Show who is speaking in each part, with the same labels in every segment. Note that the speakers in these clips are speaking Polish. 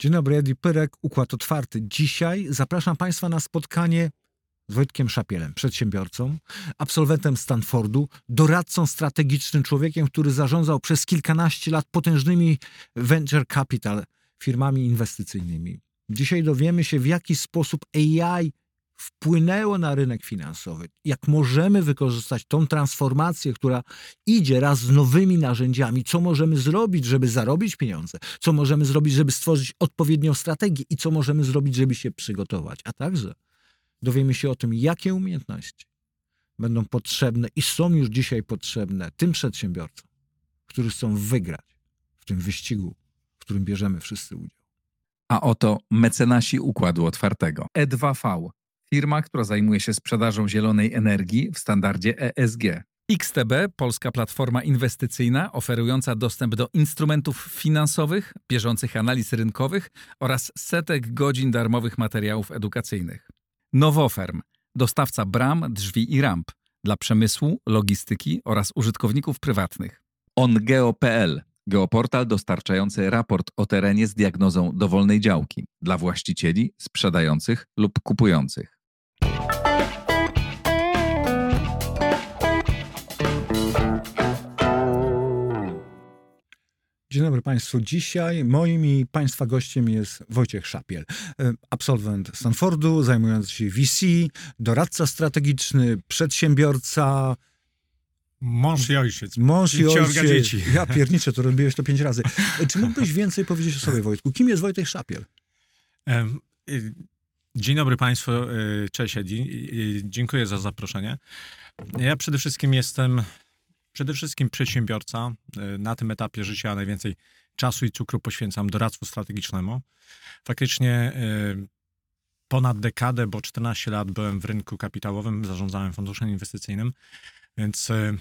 Speaker 1: Dzień dobry, Edi Pyrek, Układ Otwarty. Dzisiaj zapraszam Państwa na spotkanie z Wojtkiem Szapielem, przedsiębiorcą, absolwentem Stanfordu, doradcą strategicznym, człowiekiem, który zarządzał przez kilkanaście lat potężnymi venture capital firmami inwestycyjnymi. Dzisiaj dowiemy się, w jaki sposób AI wpłynęło na rynek finansowy, jak możemy wykorzystać tą transformację, która idzie raz z nowymi narzędziami, co możemy zrobić, żeby zarobić pieniądze, co możemy zrobić, żeby stworzyć odpowiednią strategię i co możemy zrobić, żeby się przygotować, a także dowiemy się o tym, jakie umiejętności będą potrzebne i są już dzisiaj potrzebne tym przedsiębiorcom, którzy chcą wygrać w tym wyścigu, w którym bierzemy wszyscy udział.
Speaker 2: A oto mecenasi Układu Otwartego. E2V, firma, która zajmuje się sprzedażą zielonej energii w standardzie ESG. XTB, polska platforma inwestycyjna oferująca dostęp do instrumentów finansowych, bieżących analiz rynkowych oraz setek godzin darmowych materiałów edukacyjnych. Nowoferm, dostawca bram, drzwi i ramp dla przemysłu, logistyki oraz użytkowników prywatnych. OnGeo.pl, geoportal dostarczający raport o terenie z diagnozą dowolnej działki dla właścicieli, sprzedających lub kupujących.
Speaker 1: Dzień dobry Państwu. Dzisiaj moim i Państwa gościem jest Wojciech Szapiel, e, absolwent Stanfordu, zajmujący się VC, doradca strategiczny, przedsiębiorca.
Speaker 3: Mąż i ojciec.
Speaker 1: Mąż i ojciec.
Speaker 3: dzieci.
Speaker 1: Ja pierniczę, to robiłeś to pięć razy. E, Czy mógłbyś więcej powiedzieć o sobie, Wojtku? Kim jest Wojtek Szapiel?
Speaker 3: Y, Dzień dobry Państwu, y, cześć Edi, Y, dziękuję za zaproszenie. Ja przede wszystkim jestem, przede wszystkim przedsiębiorca. Na tym etapie życia najwięcej czasu i cukru poświęcam doradztwu strategicznemu. Faktycznie ponad dekadę, bo 14 lat byłem w rynku kapitałowym, zarządzałem funduszem inwestycyjnym, więc y,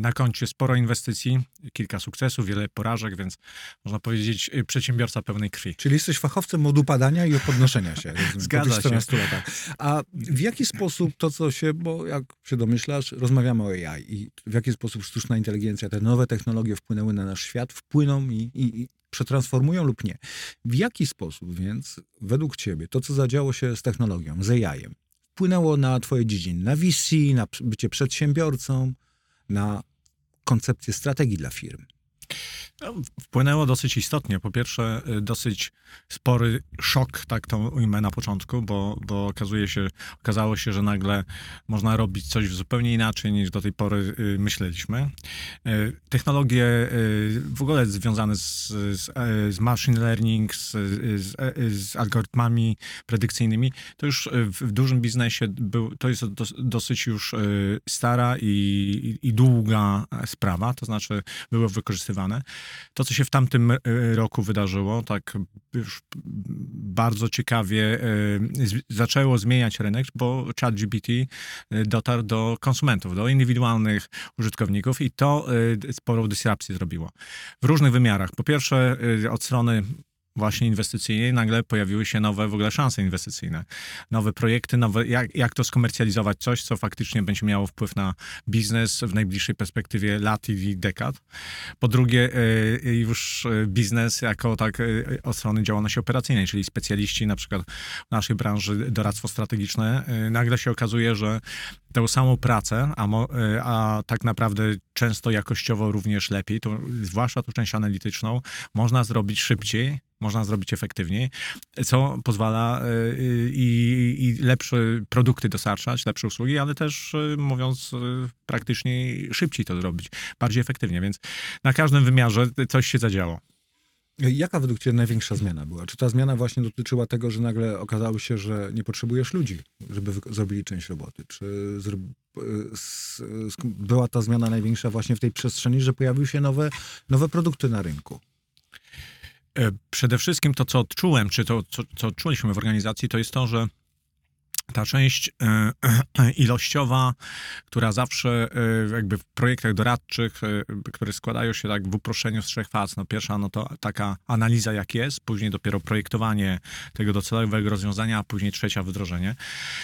Speaker 3: na koncie sporo inwestycji, kilka sukcesów, wiele porażek, więc można powiedzieć y, przedsiębiorca pełnej krwi.
Speaker 1: Czyli jesteś fachowcem od upadania i od podnoszenia się.
Speaker 3: Zgadza
Speaker 1: po
Speaker 3: się.
Speaker 1: tych 14 latach. A w jaki sposób to, co się, bo jak się domyślasz, rozmawiamy o AI i w jaki sposób sztuczna inteligencja, te nowe technologie wpłynęły na nasz świat, wpłyną i, i, i przetransformują lub nie. W jaki sposób więc, według ciebie, to, co zadziało się z technologią, z AI-em, wpłynęło na twoje dziedziny, na VC, na bycie przedsiębiorcą, na koncepcję strategii dla firm?
Speaker 3: No, Wpłynęło dosyć istotnie. Po pierwsze, y, dosyć spory szok, tak to ujmę na początku, bo, bo okazuje się, okazało się, że nagle można robić coś zupełnie inaczej niż do tej pory y, myśleliśmy. Y, Technologie w ogóle związane z, z, e, z machine learning, z, z, e, z algorytmami predykcyjnymi, to już w, w dużym biznesie był, to jest dos, dosyć już stara i, i, długa sprawa, to znaczy były wykorzystywane. To, co się w tamtym y, roku wydarzyło, tak już bardzo ciekawie z- zaczęło zmieniać rynek, bo ChatGPT y, dotarł do konsumentów, do indywidualnych użytkowników i to sporą dysrupcję zrobiło. W różnych wymiarach. Po pierwsze, od strony właśnie inwestycyjnej nagle pojawiły się nowe w ogóle szanse inwestycyjne. Nowe projekty, nowe, jak, jak to skomercjalizować, coś, co faktycznie będzie miało wpływ na biznes w najbliższej perspektywie lat i dekad. Po drugie, y, już y, biznes jako tak od strony działalności operacyjnej, czyli specjaliści na przykład w naszej branży doradztwo strategiczne, nagle się okazuje, że tę samą pracę, a, mo, a tak naprawdę często jakościowo również lepiej, to, zwłaszcza tą część analityczną, można zrobić szybciej, można zrobić efektywniej, co pozwala y, i, i lepsze produkty dostarczać, lepsze usługi, ale też y, mówiąc y, praktycznie szybciej to zrobić, bardziej efektywnie, więc na każdym wymiarze coś się zadziało.
Speaker 1: Jaka według Ciebie największa zmiana była? Czy ta zmiana właśnie dotyczyła tego, że nagle okazało się, że nie potrzebujesz ludzi, żeby zrobili część roboty? Czy y, była ta zmiana największa właśnie w tej przestrzeni, że pojawiły się nowe, nowe produkty na rynku?
Speaker 3: E, Przede wszystkim to, co odczułem, czy to, co, co odczuliśmy w organizacji, to jest to, że ta część e, ilościowa, która zawsze e, jakby w projektach doradczych, e, które składają się tak w uproszczeniu z trzech faz. No pierwsza no to taka analiza jak jest, później dopiero projektowanie tego docelowego rozwiązania, a później trzecia wdrożenie.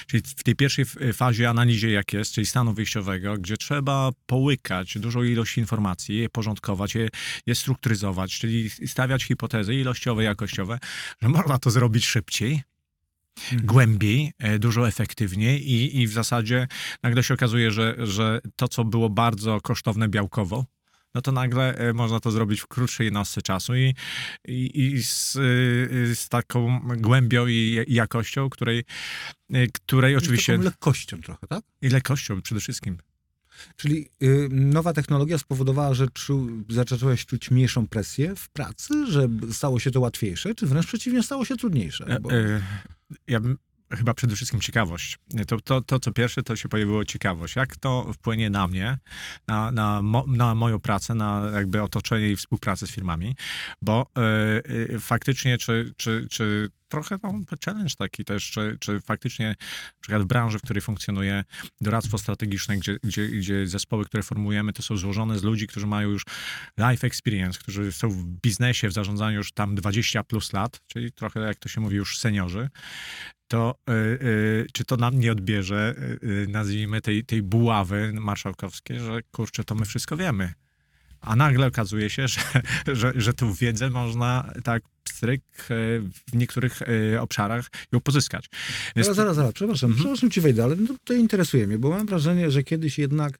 Speaker 3: Czyli w tej pierwszej fazie analizie jak jest, czyli stanu wyjściowego, gdzie trzeba połykać dużą ilość informacji, je porządkować, je, je strukturyzować, czyli stawiać hipotezy ilościowe, jakościowe, że można to zrobić szybciej, głębiej, e, dużo efektywniej i, i w zasadzie nagle się okazuje, że, że to, co było bardzo kosztowne białkowo, no to nagle e, można to zrobić w krótszej jednostce czasu i, i, i z, y, z taką głębią i i jakością, której, y, której oczywiście...
Speaker 1: Z taką lekkością trochę, tak?
Speaker 3: I lekkością przede wszystkim.
Speaker 1: Czyli y, nowa technologia spowodowała, że czu, zacząłeś czuć mniejszą presję w pracy, że stało się to łatwiejsze, czy wręcz przeciwnie, stało się trudniejsze? Bo...
Speaker 3: E, e, Ja bym chyba przede wszystkim ciekawość. To, to, to, co pierwsze, to się pojawiło ciekawość. Jak to wpłynie na mnie, na, na, mo, na moją pracę, na jakby otoczenie i współpracę z firmami, bo e, e, faktycznie, czy, czy, czy trochę no, challenge taki też, czy, czy faktycznie na przykład w branży, w której funkcjonuje doradztwo strategiczne, gdzie, gdzie, gdzie zespoły, które formujemy, to są złożone z ludzi, którzy mają już life experience, którzy są w biznesie, w zarządzaniu już tam 20 plus lat, czyli trochę, jak to się mówi, już seniorzy, to y, y, czy to nam nie odbierze, y, nazwijmy, tej, tej buławy marszałkowskiej, że kurczę, to my wszystko wiemy. A nagle okazuje się, że, że, że tę wiedzę można tak pstryk w niektórych obszarach ją pozyskać. Więc
Speaker 1: Zaraz, zaraz, zaraz, przepraszam,
Speaker 3: Mhm.
Speaker 1: przepraszam ci wejdę, ale to, to interesuje mnie, bo mam wrażenie, że kiedyś jednak e,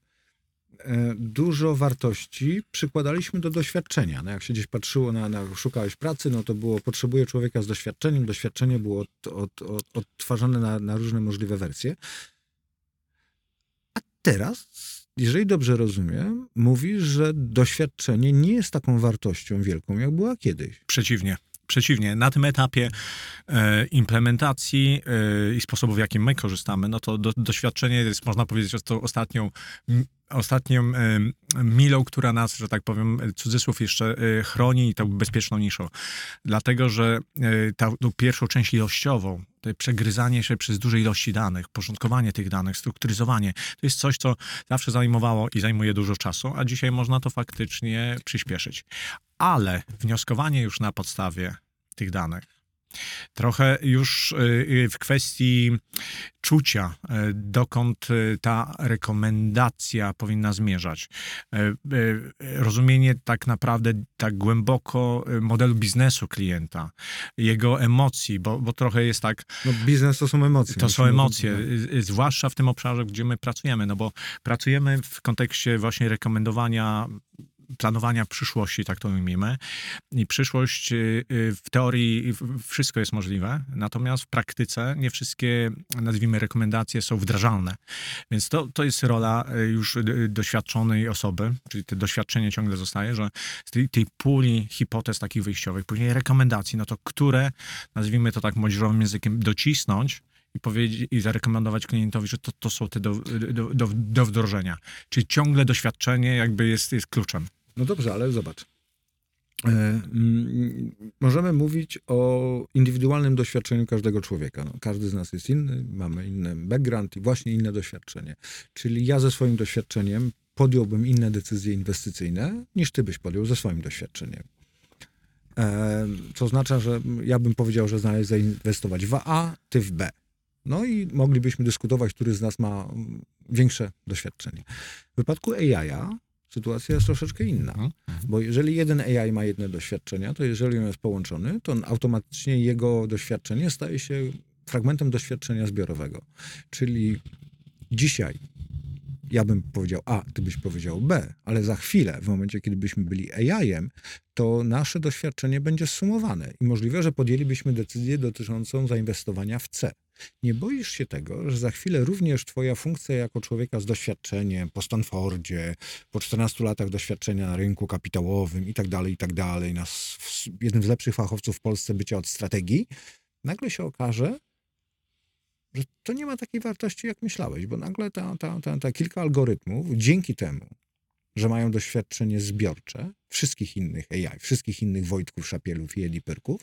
Speaker 1: dużo wartości przykładaliśmy do doświadczenia. No jak się gdzieś patrzyło na, na szukałeś pracy, no to było, potrzebuję człowieka z doświadczeniem, doświadczenie było od, od, od, odtwarzane na, na różne możliwe wersje. A teraz, jeżeli dobrze rozumiem, mówisz, że doświadczenie nie jest taką wartością wielką, jak była kiedyś.
Speaker 3: Przeciwnie. Przeciwnie, na tym etapie e, implementacji e, i sposobu, w jakim my korzystamy, no to do, doświadczenie jest, można powiedzieć, że to ostatnią, ostatnią e, milą, która nas, że tak powiem, cudzysłów jeszcze e, chroni i tą bezpieczną niszą. Dlatego, że e, ta, tą pierwszą część ilościową, to przegryzanie się przez duże ilości danych, porządkowanie tych danych, strukturyzowanie, to jest coś, co zawsze zajmowało i zajmuje dużo czasu, a dzisiaj można to faktycznie przyspieszyć. Ale wnioskowanie już na podstawie tych danych, trochę już y, y, w kwestii czucia, y, dokąd ta rekomendacja powinna zmierzać. Rozumienie tak naprawdę tak głęboko modelu biznesu klienta, jego emocji, bo, bo trochę jest tak,
Speaker 1: No biznes to są emocje.
Speaker 3: to są emocje, zwłaszcza w tym obszarze, gdzie my pracujemy, no bo pracujemy w kontekście właśnie rekomendowania, planowania przyszłości, tak to ujmijmy. I przyszłość y, y, w teorii wszystko jest możliwe, natomiast w praktyce nie wszystkie, nazwijmy, rekomendacje są wdrażalne. Więc to, to jest rola y, już doświadczonej osoby, czyli to doświadczenie ciągle zostaje, że z tej, tej puli hipotez takich wyjściowych, później rekomendacji, no to które, nazwijmy to tak młodzieżowym językiem, docisnąć i powiedzieć i zarekomendować klientowi, że to, to są te do, do, do, do wdrożenia. Czyli ciągle doświadczenie jakby jest, jest kluczem.
Speaker 1: No dobrze, ale zobacz. E, mm, możemy mówić o indywidualnym doświadczeniu każdego człowieka. No, każdy z nas jest inny, mamy inny background i właśnie inne doświadczenie. Czyli ja ze swoim doświadczeniem podjąłbym inne decyzje inwestycyjne, niż ty byś podjął ze swoim doświadczeniem. E, co oznacza, że ja bym powiedział, że znaleźć zainwestować w A, ty w B. No i moglibyśmy dyskutować, który z nas ma mm, większe doświadczenie. W wypadku AI-a sytuacja jest troszeczkę inna.
Speaker 3: Mhm.
Speaker 1: Bo jeżeli jeden AI ma jedne doświadczenia, to jeżeli on jest połączony, to on automatycznie jego doświadczenie staje się fragmentem doświadczenia zbiorowego. Czyli dzisiaj ja bym powiedział A, ty byś powiedział B, ale za chwilę, w momencie, kiedy byśmy byli AI-em, to nasze doświadczenie będzie sumowane i możliwe, że podjęlibyśmy decyzję dotyczącą zainwestowania w C. Nie boisz się tego, że za chwilę również twoja funkcja jako człowieka z doświadczeniem po Stanfordzie, po 14 latach doświadczenia na rynku kapitałowym i tak dalej, i tak dalej, jednym z lepszych fachowców w Polsce bycia od strategii, nagle się okaże, że to nie ma takiej wartości, jak myślałeś, bo nagle ta, ta, ta, ta kilka algorytmów, dzięki temu, że mają doświadczenie zbiorcze wszystkich innych AI, wszystkich innych Wojtków, Szapielów i Edipyrków,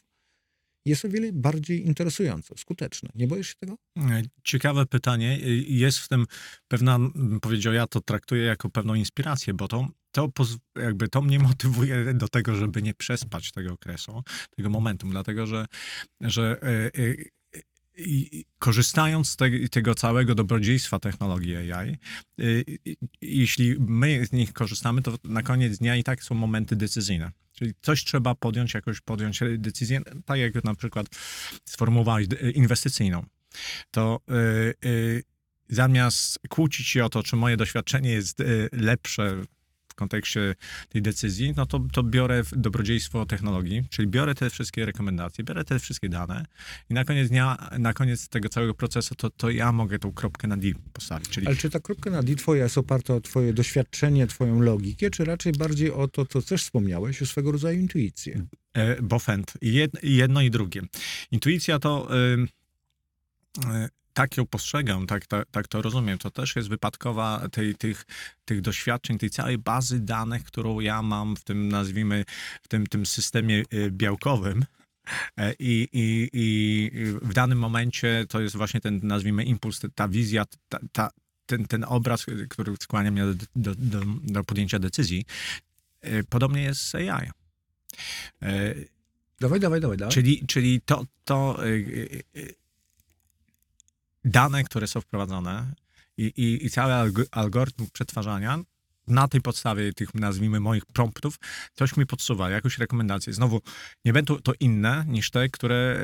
Speaker 1: jest o wiele bardziej interesujące, skuteczne. Nie boisz się tego?
Speaker 3: E, Ciekawe pytanie. Jest w tym pewna, powiedział, ja to traktuję jako pewną inspirację, bo to, to jakby to mnie motywuje do tego, żeby nie przespać tego okresu, tego momentum, dlatego że, że e, e, i korzystając z te, tego całego dobrodziejstwa technologii AI, y, y, jeśli my z nich korzystamy, to na koniec dnia i tak są momenty decyzyjne. Czyli coś trzeba podjąć, jakoś podjąć decyzję, tak jak na przykład sformułowałeś, inwestycyjną. To y, y, zamiast kłócić się o to, czy moje doświadczenie jest y, lepsze w kontekście tej decyzji, no to, to biorę dobrodziejstwo technologii, czyli biorę te wszystkie rekomendacje, biorę te wszystkie dane i na koniec dnia, na koniec tego całego procesu, to, to ja mogę tą kropkę na D postawić. Czyli
Speaker 1: Ale czy ta kropka na D twoja jest oparta o twoje doświadczenie, twoją logikę, czy raczej bardziej o to, co też wspomniałeś, o swego rodzaju intuicję?
Speaker 3: e, Bofent. Jedno i drugie. Intuicja to... e, tak ją postrzegam, tak, tak, tak to rozumiem. To też jest wypadkowa tej, tych, tych doświadczeń, tej całej bazy danych, którą ja mam w tym, nazwijmy, w tym, tym systemie e, białkowym. E, I, i, I w danym momencie to jest właśnie ten, nazwijmy, impuls, ta wizja, ta, ta, ten, ten obraz, który skłania mnie do, do, do, do podjęcia decyzji. E, Podobnie jest z AI. E,
Speaker 1: Dawaj, dawaj, dawaj, dawaj.
Speaker 3: Czyli, czyli to, to y, y, y, dane, które są wprowadzone i, i, i cały alg- algorytm przetwarzania na tej podstawie tych, nazwijmy, moich promptów, coś mi podsuwa, jakąś rekomendację. Znowu, nie będą to inne niż te, które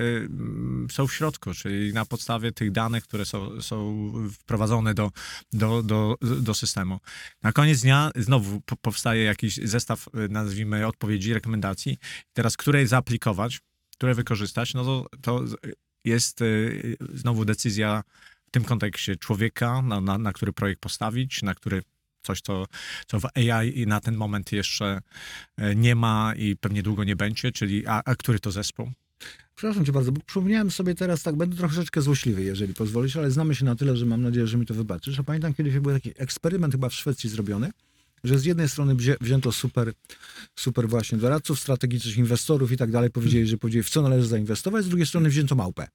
Speaker 3: y, są w środku, czyli na podstawie tych danych, które są, są wprowadzone do, do, do, do systemu. Na koniec dnia znowu po- powstaje jakiś zestaw, y, nazwijmy, odpowiedzi, rekomendacji. Teraz, które zaaplikować, które wykorzystać, no to, to jest y, znowu decyzja w tym kontekście człowieka, na, na, na który projekt postawić, na który coś, co, co w AI na ten moment jeszcze e, nie ma i pewnie długo nie będzie, czyli a, a który to zespół?
Speaker 1: Przepraszam cię bardzo, bo przypomniałem sobie teraz, tak będę troszeczkę złośliwy, jeżeli pozwolisz, ale znamy się na tyle, że mam nadzieję, że mi to wybaczysz. A pamiętam kiedyś był taki eksperyment chyba w Szwecji zrobiony, że z jednej strony wzię, wzięto super, super właśnie doradców strategicznych, inwestorów i tak dalej, powiedzieli, że powiedzieli, w co należy zainwestować, z drugiej strony wzięto małpę.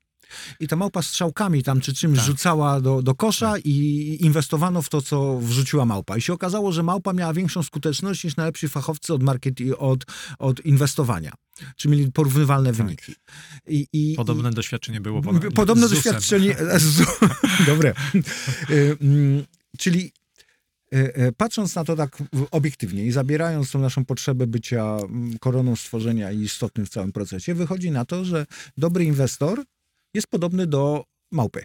Speaker 1: I ta małpa strzałkami tam czy czymś
Speaker 3: Tak.
Speaker 1: rzucała do, do kosza i inwestowano w to, co wrzuciła małpa. I się okazało, że małpa miała większą skuteczność niż najlepsi fachowcy od marketing, od, od inwestowania. Czy mieli porównywalne wyniki. I, i,
Speaker 3: Podobne doświadczenie było po,
Speaker 1: Podobne
Speaker 3: z
Speaker 1: doświadczenie. z- Dobre. Czyli patrząc na to tak obiektywnie i zabierając tą naszą potrzebę bycia mm, koroną stworzenia i istotnym w całym procesie, wychodzi na to, że dobry inwestor jest podobny do małpy.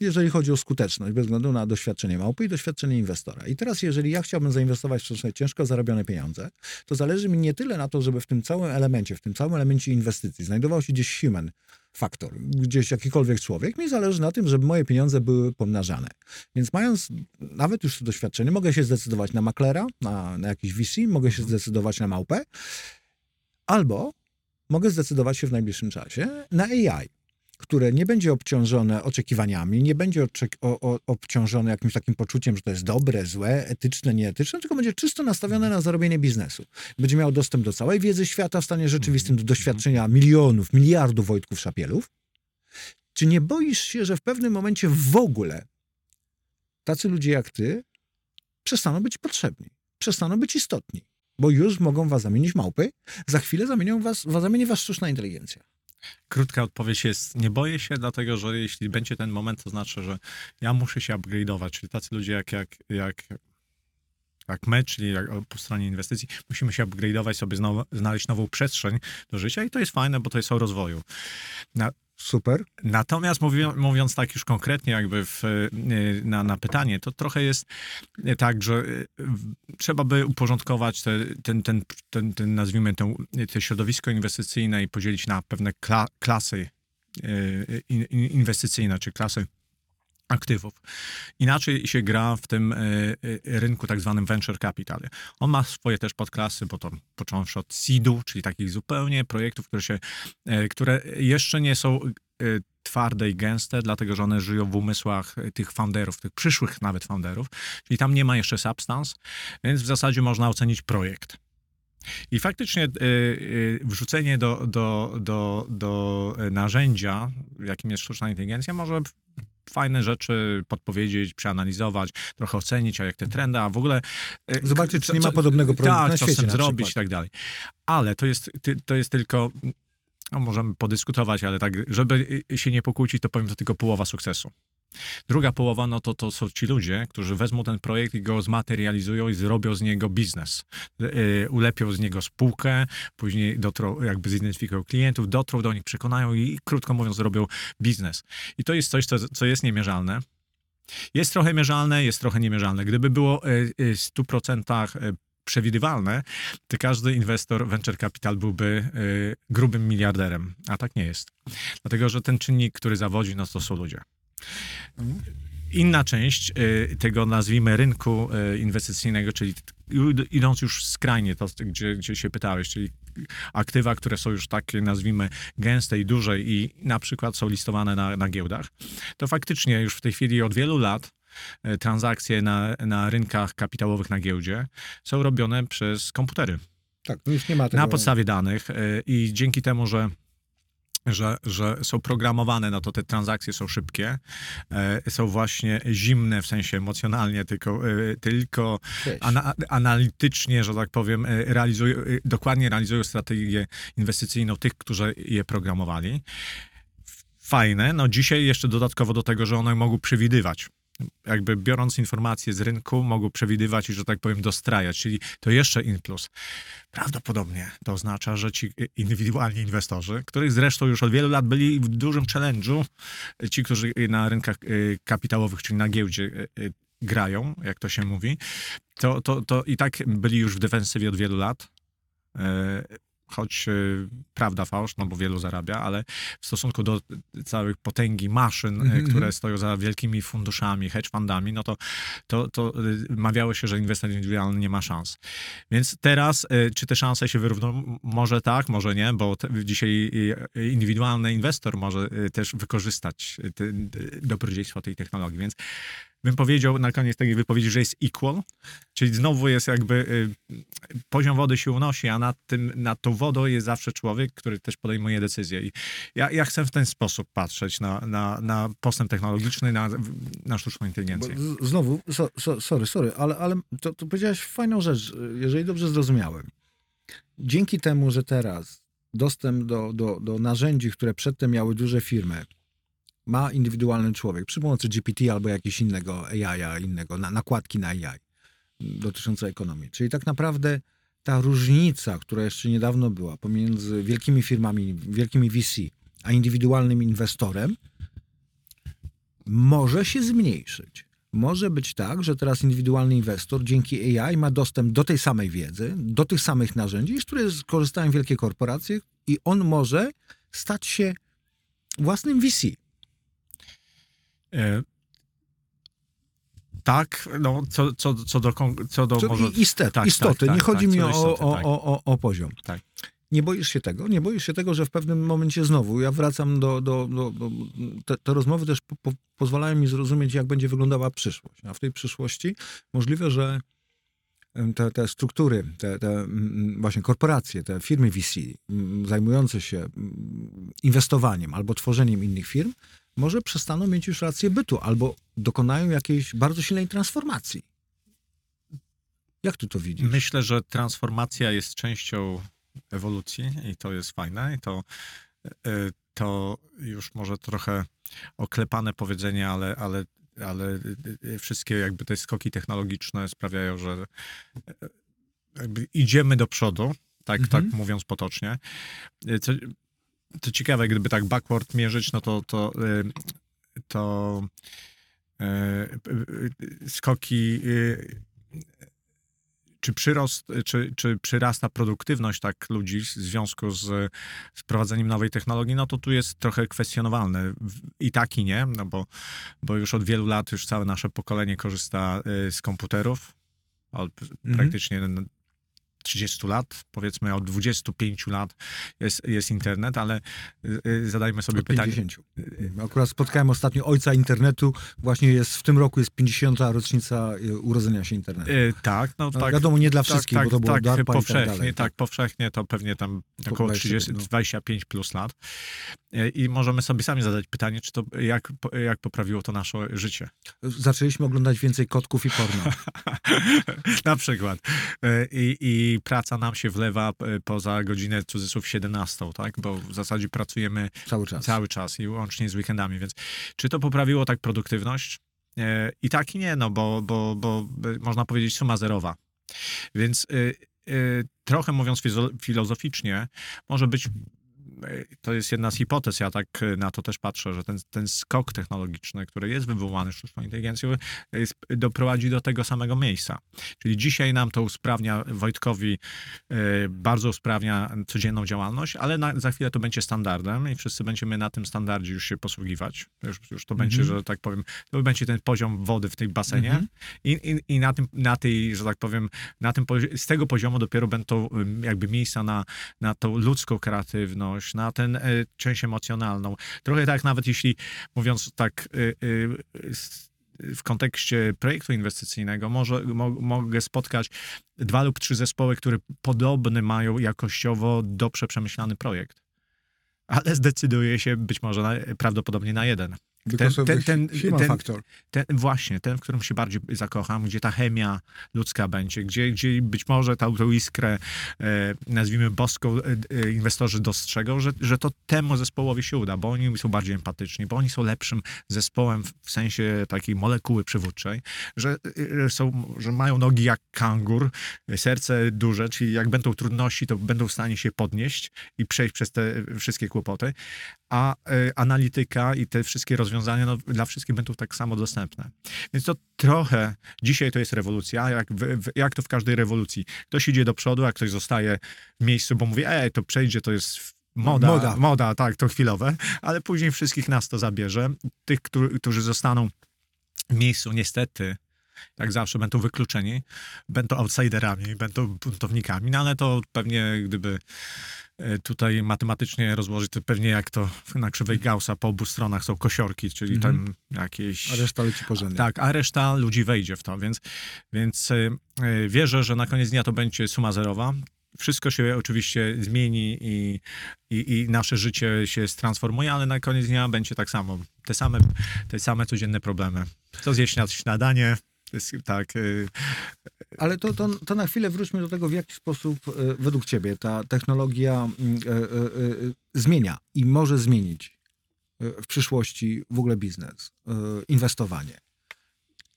Speaker 1: Jeżeli chodzi o skuteczność, bez względu na doświadczenie małpy i doświadczenie inwestora. I teraz, jeżeli ja chciałbym zainwestować w ciężko zarobione pieniądze, to zależy mi nie tyle na to, żeby w tym całym elemencie, w tym całym elemencie inwestycji znajdował się gdzieś human faktor, gdzieś jakikolwiek człowiek. Mi zależy na tym, żeby moje pieniądze były pomnażane. Więc mając nawet już to doświadczenie, mogę się zdecydować na maklera, na, na jakiś VC, mogę się zdecydować na małpę, albo mogę zdecydować się w najbliższym czasie na AI które nie będzie obciążone oczekiwaniami, nie będzie oczek- o, o, obciążone jakimś takim poczuciem, że to jest dobre, złe, etyczne, nieetyczne, tylko będzie czysto nastawione na zarobienie biznesu. Będzie miał dostęp do całej wiedzy świata w stanie rzeczywistym, do doświadczenia milionów, miliardów Wojtków Szapielów. Czy nie boisz się, że w pewnym momencie w ogóle tacy ludzie jak ty przestaną być potrzebni, przestaną być istotni, bo już mogą was zamienić małpy, za chwilę zamienią was, zamieni was sztuczna inteligencja.
Speaker 3: Krótka odpowiedź jest, nie boję się, dlatego że jeśli będzie ten moment, to znaczy, że ja muszę się upgrade'ować, czyli tacy ludzie jak, jak, jak, jak my, czyli jak, po stronie inwestycji, musimy się upgrade'ować, sobie znowu, znaleźć nową przestrzeń do życia i to jest fajne, bo to jest o rozwoju. Na,
Speaker 1: Super.
Speaker 3: Natomiast mówi, mówiąc tak już konkretnie jakby w, y, na, na pytanie, to trochę jest y, tak, że w- trzeba by uporządkować te, ten, ten, ten, ten, nazwijmy to, te środowisko inwestycyjne i podzielić na pewne kla, klasy in, in- inwestycyjne, czy klasy aktywów. Inaczej się gra w tym y, y, rynku tak zwanym venture capital. On ma swoje też podklasy, bo to począwszy od seedu, czyli takich zupełnie projektów, które się, y, które jeszcze nie są twarde i gęste, dlatego że one żyją w umysłach tych founderów, tych przyszłych nawet founderów, czyli tam nie ma jeszcze substance, więc w zasadzie można ocenić projekt. I faktycznie wrzucenie do, do, do, do narzędzia, jakim jest sztuczna inteligencja, może fajne rzeczy podpowiedzieć, przeanalizować, trochę ocenić, a jak te trendy, a w ogóle... y,
Speaker 1: Zobaczyć, czy nie ma podobnego produktu
Speaker 3: tak,
Speaker 1: na
Speaker 3: co
Speaker 1: świecie na
Speaker 3: zrobić i tak dalej. Ale to jest, to jest tylko... No, możemy podyskutować, ale tak, żeby się nie pokłócić, to powiem, to tylko połowa sukcesu. Druga połowa, no to, to są ci ludzie, którzy wezmą ten projekt i go zmaterializują i zrobią z niego biznes. Yy, ulepią z niego spółkę, później dotrą, jakby zidentyfikują klientów, dotrą do nich, przekonają i krótko mówiąc zrobią biznes. I to jest coś, co, co jest niemierzalne. Jest trochę mierzalne, jest trochę niemierzalne. Gdyby było yy, yy, w 100% yy, przewidywalne, to każdy inwestor venture capital byłby grubym miliarderem, a tak nie jest. Dlatego, że ten czynnik, który zawodzi, no to są ludzie. Inna część y, tego, nazwijmy, rynku y, inwestycyjnego, czyli idąc już skrajnie, to gdzie, gdzie się pytałeś, czyli aktywa, które są już takie, nazwijmy, gęste i duże i na przykład są listowane na, na giełdach, to faktycznie już w tej chwili od wielu lat y, transakcje na, na rynkach kapitałowych na giełdzie są robione przez komputery
Speaker 1: Tak, no już nie ma tego.
Speaker 3: na podstawie danych i dzięki temu, że że, że są programowane, no to te transakcje są szybkie, e, są właśnie zimne w sensie emocjonalnie, tylko, e, tylko ana, analitycznie, że tak powiem, e, realizują, e, dokładnie realizują strategię inwestycyjną tych, którzy je programowali. Fajne, no dzisiaj jeszcze dodatkowo do tego, że one mogą przewidywać. Jakby biorąc informacje z rynku, mogą przewidywać i, że tak powiem, dostrajać, czyli to jeszcze in plus. Prawdopodobnie to oznacza, że ci indywidualni inwestorzy, których zresztą już od wielu lat byli w dużym challenge'u, ci, którzy na rynkach y, kapitałowych, czyli na giełdzie y, y, grają, jak to się mówi, to, to, to i tak byli już w defensywie od wielu lat. Choć y, prawda fałsz, no bo wielu zarabia, ale w stosunku do całych potęgi maszyn, y,
Speaker 1: Mhm,
Speaker 3: które
Speaker 1: mhm.
Speaker 3: stoją za wielkimi funduszami, hedge fundami, no to, to, to y, mawiało się, że inwestor indywidualny nie ma szans. Więc teraz, y, czy te szanse się wyrówną? M- Może tak, może nie, bo te, dzisiaj indywidualny inwestor może też wykorzystać te, y, dobrodziejstwa tej technologii, więc bym powiedział na koniec tej wypowiedzi, że jest equal, czyli znowu jest jakby y, poziom wody się unosi, a nad, tym, nad tą wodą jest zawsze człowiek, który też podejmuje decyzje. I ja, ja chcę w ten sposób patrzeć na, na, na postęp technologiczny, na, na sztuczną inteligencję.
Speaker 1: znowu, so, so, sorry, sorry, ale, ale to, to powiedziałeś fajną rzecz, jeżeli dobrze zrozumiałem. Dzięki temu, że teraz dostęp do, do, do narzędzi, które przedtem miały duże firmy, ma indywidualny człowiek przy pomocy GPT albo jakiegoś innego AI, innego, na, nakładki na AI dotyczące ekonomii. Czyli tak naprawdę ta różnica, która jeszcze niedawno była pomiędzy wielkimi firmami, wielkimi VC, a indywidualnym inwestorem, może się zmniejszyć. Może być tak, że teraz indywidualny inwestor dzięki AI ma dostęp do tej samej wiedzy, do tych samych narzędzi, z których korzystają wielkie korporacje i on może stać się własnym VC.
Speaker 3: E, Tak, no, co, co, co do, co do
Speaker 1: Co,
Speaker 3: może...
Speaker 1: istet,
Speaker 3: tak,
Speaker 1: istoty,
Speaker 3: tak,
Speaker 1: nie
Speaker 3: tak,
Speaker 1: chodzi
Speaker 3: tak,
Speaker 1: mi o,
Speaker 3: istoty,
Speaker 1: o,
Speaker 3: tak.
Speaker 1: o, o, o poziom.
Speaker 3: Tak.
Speaker 1: Nie boisz się tego? Nie boisz się tego, że w pewnym momencie znowu, ja wracam do, do, do, do te, te rozmowy też po, po, pozwalają mi zrozumieć, jak będzie wyglądała przyszłość. A w tej przyszłości możliwe, że te, te struktury, te, te właśnie korporacje, te firmy VC zajmujące się inwestowaniem albo tworzeniem innych firm, może przestaną mieć już rację bytu albo dokonają jakiejś bardzo silnej transformacji. Jak ty to widzisz?
Speaker 3: Myślę, że transformacja jest częścią ewolucji i to jest fajne. I to, e, to już może trochę oklepane powiedzenie, ale, ale, ale e, wszystkie jakby te skoki technologiczne sprawiają, że e, jakby idziemy do przodu, tak,
Speaker 1: Mhm.
Speaker 3: tak mówiąc potocznie. To ciekawe, gdyby tak backward mierzyć, no to, to, e, to e, e, skoki czy przyrost, czy, czy przyrasta produktywność tak ludzi w związku z wprowadzeniem nowej technologii, no to tu jest trochę kwestionowalne. I tak i nie, no bo, bo już od wielu lat już całe nasze pokolenie korzysta y, z komputerów.
Speaker 1: Mhm.
Speaker 3: Praktycznie n- 30 lat, powiedzmy od 25 lat jest, jest internet, ale y, y, zadajmy sobie
Speaker 1: Od
Speaker 3: pytanie.
Speaker 1: 50. Akurat spotkałem ostatnio ojca internetu. Właśnie jest w tym roku jest 50. rocznica y, urodzenia się internetu.
Speaker 3: Y, tak, no
Speaker 1: No,
Speaker 3: tak.
Speaker 1: wiadomo, nie dla
Speaker 3: tak,
Speaker 1: wszystkich,
Speaker 3: tak,
Speaker 1: bo to było
Speaker 3: tak,
Speaker 1: DARPA i tak
Speaker 3: powszechnie,
Speaker 1: dalej.
Speaker 3: tak, powszechnie to pewnie tam około
Speaker 1: 20,
Speaker 3: 30,
Speaker 1: no.
Speaker 3: 25 plus lat. Y, I możemy sobie sami zadać pytanie, czy to, jak, jak poprawiło to nasze życie.
Speaker 1: Zaczęliśmy oglądać więcej kotków i porno.
Speaker 3: Na przykład. E, I, I praca nam się wlewa e, poza godzinę cudzysłów 17, tak? Bo w zasadzie pracujemy
Speaker 1: Cały czas.
Speaker 3: cały czas i łącznie z weekendami, więc czy to poprawiło tak produktywność? E, I tak i nie, no bo, bo, bo e, można powiedzieć suma zerowa. Więc trochę mówiąc filozoficznie, może być to jest jedna z hipotez, ja tak e, na to też patrzę, że ten, ten skok technologiczny, który jest wywołany sztuczną inteligencją, jest, doprowadzi do tego samego miejsca. Czyli dzisiaj nam to usprawnia, Wojtkowi e, bardzo usprawnia codzienną działalność, ale na, za chwilę to będzie standardem i wszyscy będziemy na tym standardzie już się posługiwać. Już, już to będzie,
Speaker 1: Mhm.
Speaker 3: że tak powiem, to będzie ten poziom wody w tej basenie
Speaker 1: Mhm.
Speaker 3: i, i, i na, tym, na tej, że tak powiem, na tym, z tego poziomu dopiero będą ym, jakby miejsca na, na tą ludzką kreatywność, na ten e, część emocjonalną. Trochę tak nawet jeśli, mówiąc tak y, s- w kontekście projektu inwestycyjnego, może, mo, mogę spotkać dwa lub trzy zespoły, które podobny mają jakościowo dobrze przemyślany projekt. Ale zdecyduje się być może na, prawdopodobnie na jeden. Ten- ten- ten-
Speaker 1: factor.
Speaker 3: Ten, właśnie, ten, w którym się bardziej zakocham, gdzie ta chemia ludzka będzie, gdzie, gdzie być może tą, tą iskrę, e, nazwijmy boską, e, e, inwestorzy dostrzegą, że, że to temu zespołowi się uda, bo oni są bardziej empatyczni, bo oni są lepszym zespołem w, sensie takiej molekuły przywódczej, że, e, są, że mają nogi jak kangur, serce duże, czyli jak będą trudności, to będą w stanie się podnieść i przejść przez te wszystkie kłopoty, a e, analityka i te wszystkie rozwiązania no, dla wszystkich będą tak samo dostępne. Więc to trochę, dzisiaj to jest rewolucja, jak, w, w, jak to w każdej rewolucji. Ktoś idzie do przodu, a ktoś zostaje w miejscu, bo mówi, ej, to przejdzie, to jest moda,
Speaker 1: Moda.
Speaker 3: moda. tak, to chwilowe, ale później wszystkich nas to zabierze. Tych, którzy, którzy zostaną w miejscu, niestety, jak zawsze, będą wykluczeni, będą outsiderami, będą buntownikami, no ale to pewnie gdyby e, tutaj matematycznie rozłożyć, to pewnie jak to na krzywej Gaussa po obu stronach są kosiorki, czyli
Speaker 1: Mhm.
Speaker 3: tam jakieś...
Speaker 1: A reszta leci porządnie.
Speaker 3: Tak, a reszta ludzi wejdzie w to, więc, więc y, y, wierzę, że na koniec dnia to będzie suma zerowa. Wszystko się oczywiście zmieni i, i, i nasze życie się transformuje, ale na koniec dnia będzie tak samo. Te same, te same codzienne problemy. Co zjeść na śniadanie, tak, y,
Speaker 1: Ale to, to, to na chwilę wróćmy do tego, w jaki sposób e, według ciebie ta technologia mm, zmienia i może zmienić w przyszłości w ogóle biznes, inwestowanie.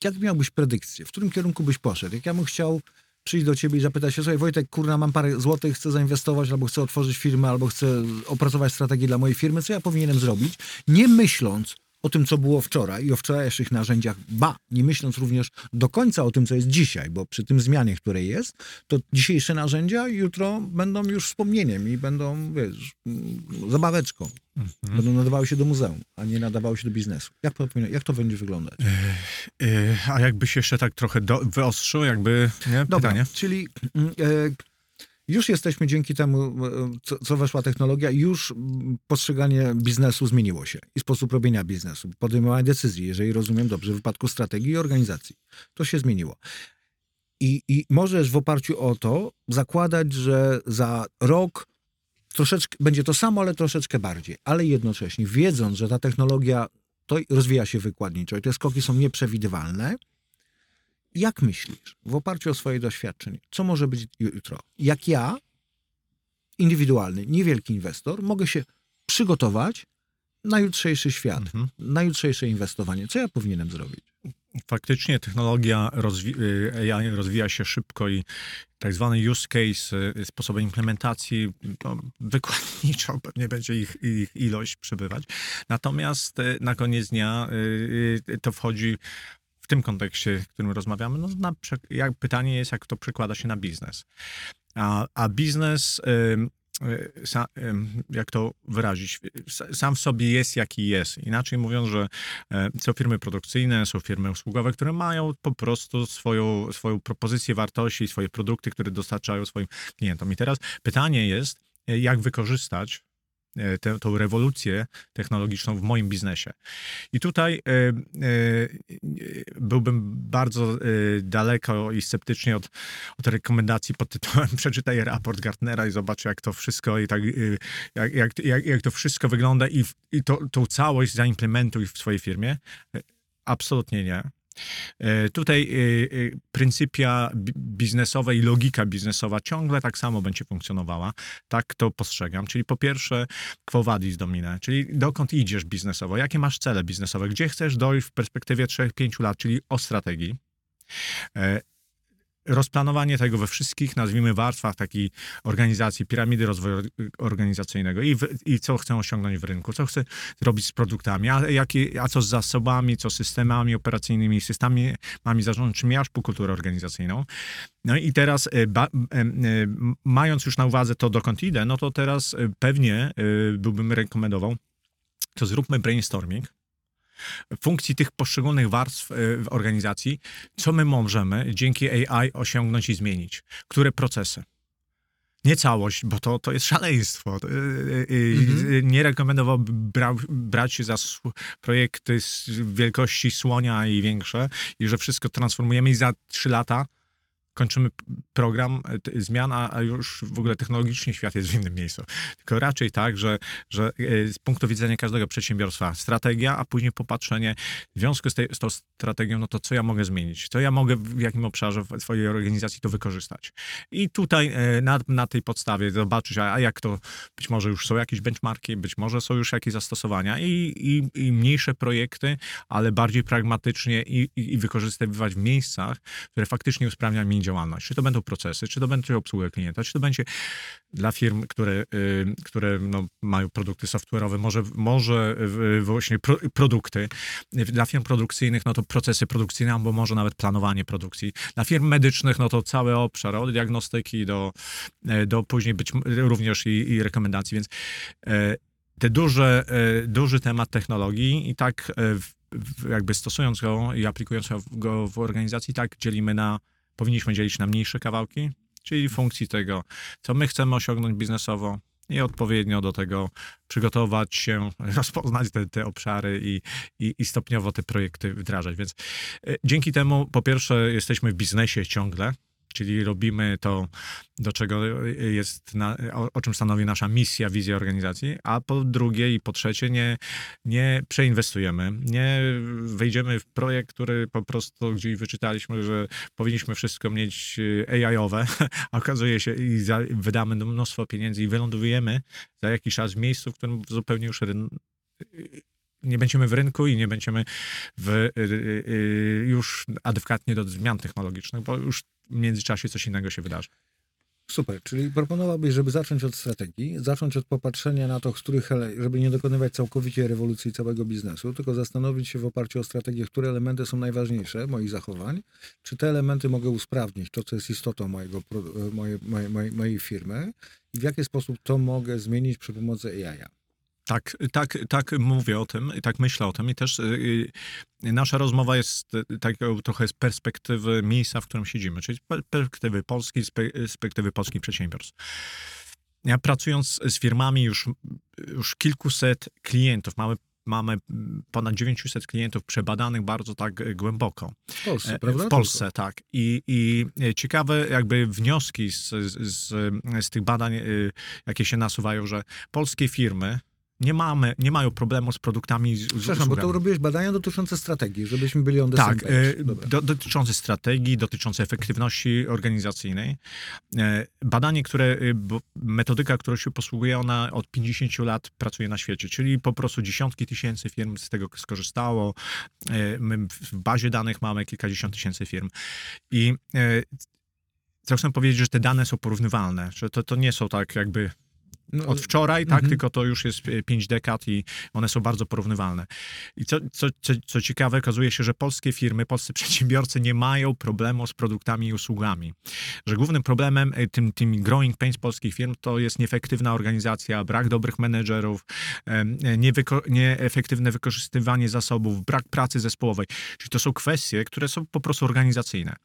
Speaker 1: Jak miałbyś predykcję? W którym kierunku byś poszedł? Jak ja bym chciał przyjść do ciebie i zapytać się, słuchaj Wojtek, kurna, mam parę złotych, chcę zainwestować, albo chcę otworzyć firmę, albo chcę opracować strategię dla mojej firmy, co ja powinienem zrobić? Nie myśląc o tym, co było wczoraj i o wczorajszych narzędziach, ba, nie myśląc również do końca o tym, co jest dzisiaj, bo przy tym zmianie, której jest, to dzisiejsze narzędzia jutro będą już wspomnieniem i będą, wiesz, zabaweczką. Będą nadawały się do muzeum, a nie nadawały się do biznesu. Jak to, jak to będzie wyglądać?
Speaker 3: y, a jakbyś jeszcze tak trochę do, wyostrzył, jakby, nie,
Speaker 1: Dobra,
Speaker 3: pytanie?
Speaker 1: czyli e, już jesteśmy dzięki temu, e, co, co weszła technologia, już postrzeganie biznesu zmieniło się i sposób robienia biznesu, podejmowanie decyzji, jeżeli rozumiem dobrze, w wypadku strategii i organizacji. To się zmieniło. I, I możesz w oparciu o to zakładać, że za rok troszeczkę będzie to samo, ale troszeczkę bardziej, ale jednocześnie wiedząc, że ta technologia to rozwija się wykładniczo i te skoki są nieprzewidywalne, jak myślisz, w oparciu o swoje doświadczenie, co może być jutro? Jak ja, indywidualny, niewielki inwestor, mogę się przygotować na jutrzejszy świat,
Speaker 3: Mhm.
Speaker 1: na jutrzejsze inwestowanie? Co ja powinienem zrobić?
Speaker 3: Faktycznie technologia rozwi- y, AI rozwija się szybko i tak zwany use case, y, sposoby implementacji, to wykładniczo pewnie będzie ich, ich ilość przybywać. Natomiast y, na koniec dnia to wchodzi tym kontekście, w którym rozmawiamy, no na, jak, pytanie jest, jak to przekłada się na biznes. A, a biznes, e, sa, em, jak to wyrazić, Sa- sam w sobie jest jaki jest. Inaczej mówiąc, że e, są firmy produkcyjne, są firmy usługowe, które mają po prostu swoją, swoją propozycję wartości, swoje produkty, które dostarczają swoim klientom. I teraz pytanie jest, e, jak wykorzystać tę, tą rewolucję technologiczną w moim biznesie. I tutaj e, e, byłbym bardzo e, daleko i sceptycznie od, od rekomendacji pod tytułem przeczytaj raport Gartnera i zobacz jak to wszystko i tak, e, jak, jak, jak, jak to wszystko wygląda i, i to, tą całość zaimplementuj w swojej firmie. E, Absolutnie nie. E, Tutaj e, e, pryncypia bi- biznesowa i logika biznesowa ciągle tak samo będzie funkcjonowała. Tak to postrzegam. Czyli po pierwsze, quo vadis domine, czyli dokąd idziesz biznesowo, jakie masz cele biznesowe, gdzie chcesz dojść w perspektywie 3-5 lat, czyli o strategii. Rozplanowanie tego we wszystkich, nazwijmy, warstwach takiej organizacji, piramidy rozwoju organizacyjnego i, w, i co chcę osiągnąć w rynku, co chcę zrobić z produktami, a, jakie, a co z zasobami, co z systemami operacyjnymi, systemami zarządczymi, aż po kulturę organizacyjną. No i teraz, e, ba, e, e, mając już na uwadze to, dokąd idę, no to teraz pewnie byłbym rekomendował, to zróbmy brainstorming funkcji tych poszczególnych warstw e, w organizacji, co my możemy dzięki AI osiągnąć i zmienić, które procesy. Nie całość, bo to, to jest szaleństwo. E, e,
Speaker 1: Mhm.
Speaker 3: Nie rekomendowałbym bra, brać się za projekty z wielkości słonia i większe i że wszystko transformujemy i za trzy lata kończymy program e, zmian, a już w ogóle technologicznie świat jest w innym miejscu. Tylko raczej tak, że, że e, z punktu widzenia każdego przedsiębiorstwa strategia, a później popatrzenie w związku z, z tą strategią, no to co ja mogę zmienić? Co ja mogę w jakim obszarze w swojej organizacji to wykorzystać? I tutaj e, na, na tej podstawie zobaczyć, a, a jak to, być może już są jakieś benchmarki, być może są już jakieś zastosowania i, i, i mniejsze projekty, ale bardziej pragmatycznie i, i, i wykorzystywać w miejscach, które faktycznie usprawniają mi działalność. Czy to będą procesy, czy to będzie obsługa klienta, czy to będzie dla firm, które, y, które no, mają produkty software'owe, może, może y, właśnie pro, produkty. Dla firm produkcyjnych, no to procesy produkcyjne, albo może nawet planowanie produkcji. Dla firm medycznych, no to cały obszar, od diagnostyki do, do później być również i, i rekomendacji, więc te duże, duży temat technologii i tak jakby stosując go i aplikując go w organizacji, tak dzielimy na, powinniśmy dzielić na mniejsze kawałki, czyli funkcji tego, co my chcemy osiągnąć biznesowo i odpowiednio do tego przygotować się, rozpoznać te, te obszary i, i, i stopniowo te projekty wdrażać. Więc e, dzięki temu, po pierwsze, jesteśmy w biznesie ciągle, czyli robimy to, do czego jest, na, o, o czym stanowi nasza misja, wizja organizacji, a po drugie i po trzecie nie, nie przeinwestujemy, nie wejdziemy w projekt, który po prostu gdzieś wyczytaliśmy, że powinniśmy wszystko mieć AI-owe, a okazuje się i za, wydamy mnóstwo pieniędzy i wylądujemy za jakiś czas w miejscu, w którym zupełnie już ryn, nie będziemy w rynku i nie będziemy w, y, y, y, już adekwatnie do zmian technologicznych, bo już w międzyczasie coś innego się wydarzy.
Speaker 1: Super, czyli proponowałbyś, żeby zacząć od strategii, zacząć od popatrzenia na to, z których, żeby nie dokonywać całkowicie rewolucji całego biznesu, tylko zastanowić się w oparciu o strategię, które elementy są najważniejsze moich zachowań, czy te elementy mogę usprawnić, to co jest istotą mojego, pro- mojej, mojej, mojej, firmy i w jaki sposób to mogę zmienić przy pomocy AI.
Speaker 3: Tak, tak, tak mówię o tym, i tak myślę o tym i też y, y, nasza rozmowa jest taką trochę z perspektywy miejsca, w którym siedzimy, czyli z per- perspektywy Polski, z pe- z perspektywy polskich przedsiębiorstw. Ja pracując z firmami już, już kilkuset klientów, mamy, mamy ponad 900 klientów przebadanych bardzo tak głęboko.
Speaker 1: W Polsce,
Speaker 3: E,
Speaker 1: prawda?
Speaker 3: W Polsce, tak. I, I ciekawe jakby wnioski z, z, z tych badań, jakie się nasuwają, że polskie firmy nie, mamy, nie mają problemu z produktami z, z
Speaker 1: Przepraszam, bo
Speaker 3: usługami.
Speaker 1: to robiłeś badania dotyczące strategii, żebyśmy byli on the
Speaker 3: Tak, e, do, dotyczące strategii, dotyczące efektywności organizacyjnej. E, Badanie, które, e, bo metodyka, którą się posługuje, ona od 50 lat pracuje na świecie, czyli po prostu dziesiątki tysięcy firm z tego skorzystało. My w bazie danych mamy kilkadziesiąt tysięcy firm. I co chcę powiedzieć, że te dane są porównywalne, że to, to nie są tak jakby od wczoraj, tak,
Speaker 1: Mhm.
Speaker 3: tylko to już jest pięć dekad i one są bardzo porównywalne. I co, co, co, co ciekawe, okazuje się, że polskie firmy, polscy przedsiębiorcy nie mają problemu z produktami i usługami. Że głównym problemem, e, tym, tym growing pains polskich firm to jest nieefektywna organizacja, brak dobrych menedżerów, e, niewyko- nieefektywne wykorzystywanie zasobów, brak pracy zespołowej. Czyli to są kwestie, które są po prostu organizacyjne.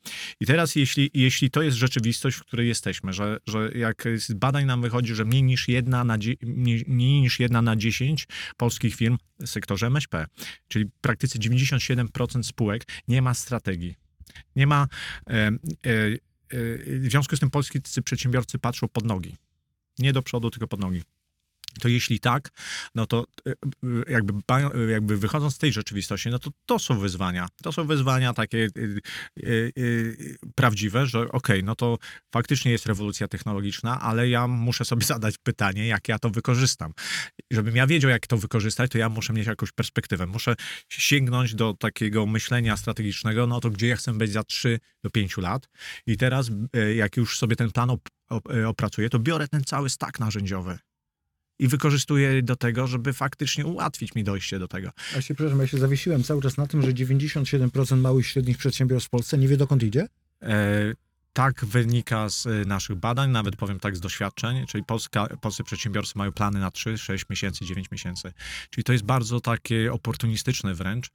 Speaker 3: I teraz, jeśli, jeśli to jest rzeczywistość, w której jesteśmy, że, że jak z badań nam wychodzi, że mniej niż jedna na, mniej, niż jedna na 10 polskich firm w sektorze MŚP, czyli praktycznie 97% spółek nie ma strategii. Nie ma. E, e, e, w związku z tym polscy przedsiębiorcy patrzą pod nogi. Nie do przodu, tylko pod nogi. To jeśli tak, no to e, e, jakby, jakby wychodząc z tej rzeczywistości, no to to są wyzwania. To są wyzwania takie e, e, e, prawdziwe, że okej, no to faktycznie jest rewolucja technologiczna, ale ja muszę sobie zadać pytanie, jak ja to wykorzystam. Żebym ja wiedział, jak to wykorzystać, to ja muszę mieć jakąś perspektywę. Muszę sięgnąć do takiego myślenia strategicznego, no to gdzie ja chcę być za 3 do 5 lat. I teraz, e, jak już sobie ten plan op- op- opracuję, to biorę ten cały stak narzędziowy i wykorzystuję do tego, żeby faktycznie ułatwić mi dojście do tego.
Speaker 1: Ja się, przepraszam, ja się zawiesiłem cały czas na tym, że 97% małych i średnich przedsiębiorstw w Polsce nie wie dokąd idzie.
Speaker 3: E, tak wynika z e, naszych badań, nawet powiem tak z doświadczeń, czyli Polska, polscy przedsiębiorcy mają plany na 3, 6 miesięcy, 9 miesięcy. Czyli to jest bardzo takie oportunistyczne wręcz.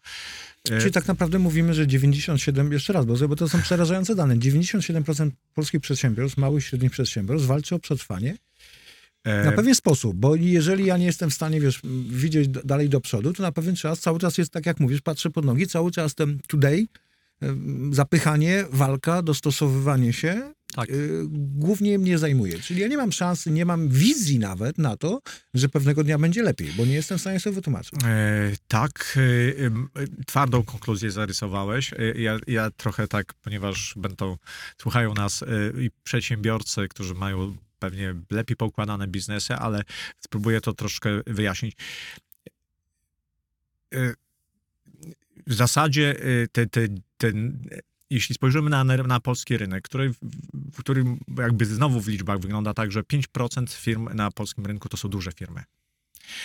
Speaker 3: E,
Speaker 1: Czyli tak naprawdę mówimy, że 97, jeszcze raz, bo to są przerażające dane, 97% polskich przedsiębiorstw, małych i średnich przedsiębiorstw walczy o przetrwanie na pewien sposób, bo jeżeli ja nie jestem w stanie, wiesz, widzieć dalej do przodu, to na pewien czas cały czas jest, tak jak mówisz, patrzę pod nogi, cały czas ten today, zapychanie, walka, dostosowywanie się,
Speaker 3: Tak.
Speaker 1: y, głównie mnie zajmuje. Czyli ja nie mam szansy, nie mam wizji nawet na to, że pewnego dnia będzie lepiej, bo nie jestem w stanie sobie wytłumaczyć.
Speaker 3: E, tak, e, e, twardą konkluzję zarysowałeś. E, ja, ja trochę tak, ponieważ będą, słuchają nas e, i przedsiębiorcy, którzy mają pewnie lepiej poukładane biznesy, ale spróbuję to troszkę wyjaśnić. E, W zasadzie e, te, te, ten, e, jeśli spojrzymy na, na polski rynek, który, w którym jakby znowu w liczbach wygląda tak, że 5% firm na polskim rynku to są duże firmy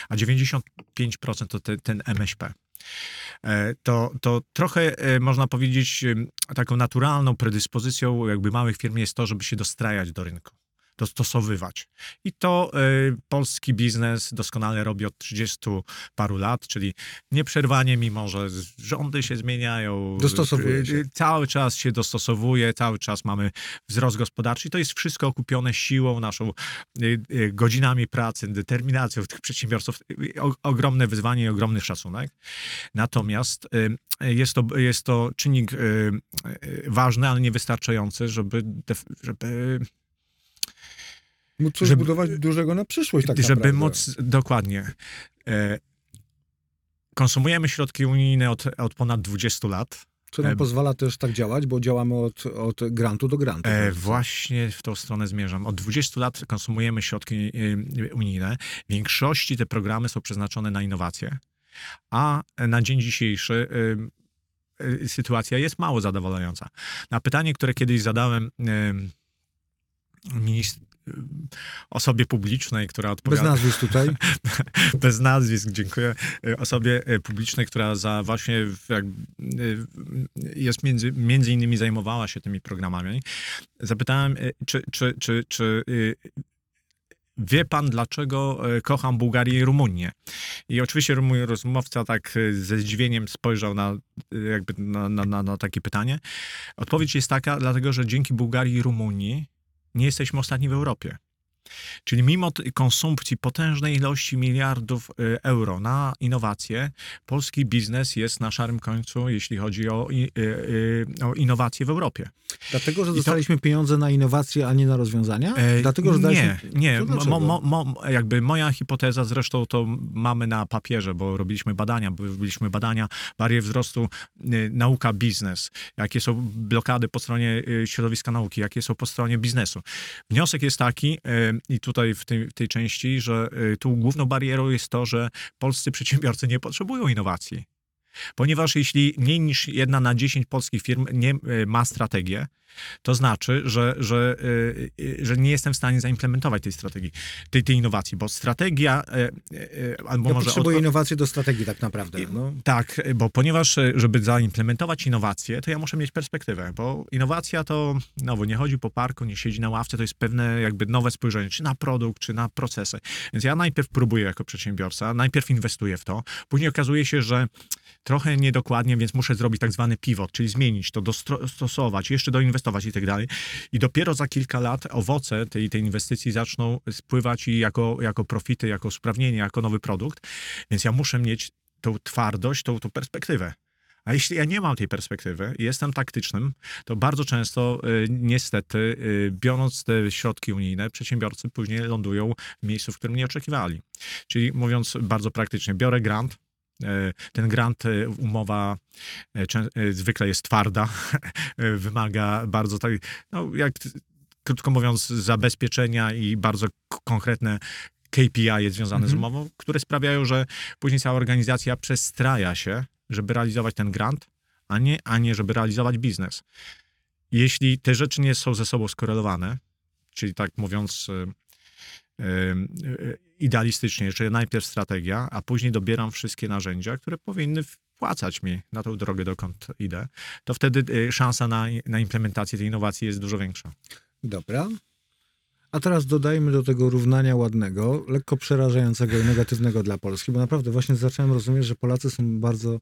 Speaker 3: a 95% to te, ten MŚP. E, To, to trochę można powiedzieć taką naturalną predyspozycją jakby małych firm jest to, żeby się dostrajać do rynku, dostosowywać. I to e, polski biznes doskonale robi od 30 paru lat, czyli nieprzerwanie, mimo że rządy się zmieniają.
Speaker 1: Dostosowuje
Speaker 3: e,
Speaker 1: się.
Speaker 3: Cały czas się dostosowuje, cały czas mamy wzrost gospodarczy i to jest wszystko okupione siłą naszą y, y, godzinami pracy, determinacją tych przedsiębiorców, y, o, ogromne wyzwanie i ogromny szacunek. Natomiast y, jest to, jest to czynnik y, y, ważny, ale niewystarczający, żeby, żeby,
Speaker 1: Móc coś
Speaker 3: Żeby-
Speaker 1: budować dużego na przyszłość tak
Speaker 3: żeby
Speaker 1: naprawdę.
Speaker 3: móc dokładnie. y, Konsumujemy środki unijne od, od ponad 20 lat.
Speaker 1: Co nam
Speaker 3: em,
Speaker 1: pozwala też tak działać, bo działamy od, od grantu do grantu.
Speaker 3: E, właśnie w tą stronę zmierzam. Od 20 lat konsumujemy środki y, unijne. W większości te programy są przeznaczone na innowacje, a na dzień dzisiejszy y, y, sytuacja jest mało zadowalająca. Na pytanie, które kiedyś zadałem y, minist- y, osobie publicznej, która
Speaker 1: Bez
Speaker 3: odpowiada
Speaker 1: nazwisk tutaj.
Speaker 3: bez nazwisk, dziękuję, y, osobie y, publicznej, która za właśnie jak, y, jest między, między innymi zajmowała się tymi programami. Zapytałem, czy, czy, czy, czy wie pan, dlaczego kocham Bułgarię i Rumunię? I oczywiście mój rozmówca tak ze zdziwieniem spojrzał na, jakby na, na, na, na takie pytanie. Odpowiedź jest taka, dlatego, że dzięki Bułgarii i Rumunii nie jesteśmy ostatni w Europie. Czyli mimo konsumpcji potężnej ilości miliardów y, euro na innowacje, polski biznes jest na szarym końcu, jeśli chodzi o, y, y, o innowacje w Europie.
Speaker 1: Dlatego, że
Speaker 3: to-
Speaker 1: dostaliśmy pieniądze na innowacje, a nie na rozwiązania?
Speaker 3: E,
Speaker 1: Dlatego, że
Speaker 3: nie,
Speaker 1: daliśmy...
Speaker 3: nie.
Speaker 1: To
Speaker 3: Mo, mo, mo, jakby moja hipoteza, zresztą to mamy na papierze, bo robiliśmy badania, bo robiliśmy badania barier wzrostu, nauka, biznes, jakie są blokady po stronie środowiska nauki, jakie są po stronie biznesu. Wniosek jest taki, i tutaj w tej, w tej części, że y, tu główną barierą jest to, że polscy przedsiębiorcy nie potrzebują innowacji. Ponieważ jeśli mniej niż jedna na 10 polskich firm nie y, ma strategię, to znaczy, że, że, y, y, że nie jestem w stanie zaimplementować tej strategii, tej, tej innowacji, bo strategia y, y, albo
Speaker 1: Ja
Speaker 3: może
Speaker 1: potrzebuję
Speaker 3: odpo-
Speaker 1: innowacji do strategii tak naprawdę. No.
Speaker 3: tak, bo ponieważ, e, żeby zaimplementować innowacje, to ja muszę mieć perspektywę, bo innowacja to, no bo nie chodzi po parku, nie siedzi na ławce, to jest pewne jakby nowe spojrzenie, czy na produkt, czy na procesy. Więc ja najpierw próbuję jako przedsiębiorca, najpierw inwestuję w to, później okazuje się, że trochę niedokładnie, więc muszę zrobić tak zwany pivot, czyli zmienić to, dostosować, jeszcze i tak dalej. I dopiero za kilka lat owoce tej, tej inwestycji zaczną spływać i jako, jako profity, jako usprawnienie, jako nowy produkt. Więc ja muszę mieć tą twardość, tą, tą perspektywę. A jeśli ja nie mam tej perspektywy i jestem taktycznym, to bardzo często y, niestety, y, biorąc te środki unijne, przedsiębiorcy później lądują w miejscu, w którym nie oczekiwali. Czyli mówiąc bardzo praktycznie, biorę grant, ten grant, y, umowa y, zwykle jest twarda, wymaga bardzo tak, no jak krótko mówiąc, zabezpieczenia i bardzo konkretne KPI związane z
Speaker 1: Mhm.
Speaker 3: umową, które sprawiają, że później cała organizacja przestraja się, żeby realizować ten grant, a nie, a nie żeby realizować biznes. Jeśli te rzeczy nie są ze sobą skorelowane, czyli tak mówiąc y, y, y, idealistycznie, czyli najpierw strategia, a później dobieram wszystkie narzędzia, które powinny wpłacać mi na tą drogę, dokąd idę, to wtedy y, szansa na, na implementację tej innowacji jest dużo większa.
Speaker 1: Dobra. A teraz dodajmy do tego równania ładnego, lekko przerażającego i negatywnego dla Polski, bo naprawdę właśnie zacząłem rozumieć, że Polacy są bardzo,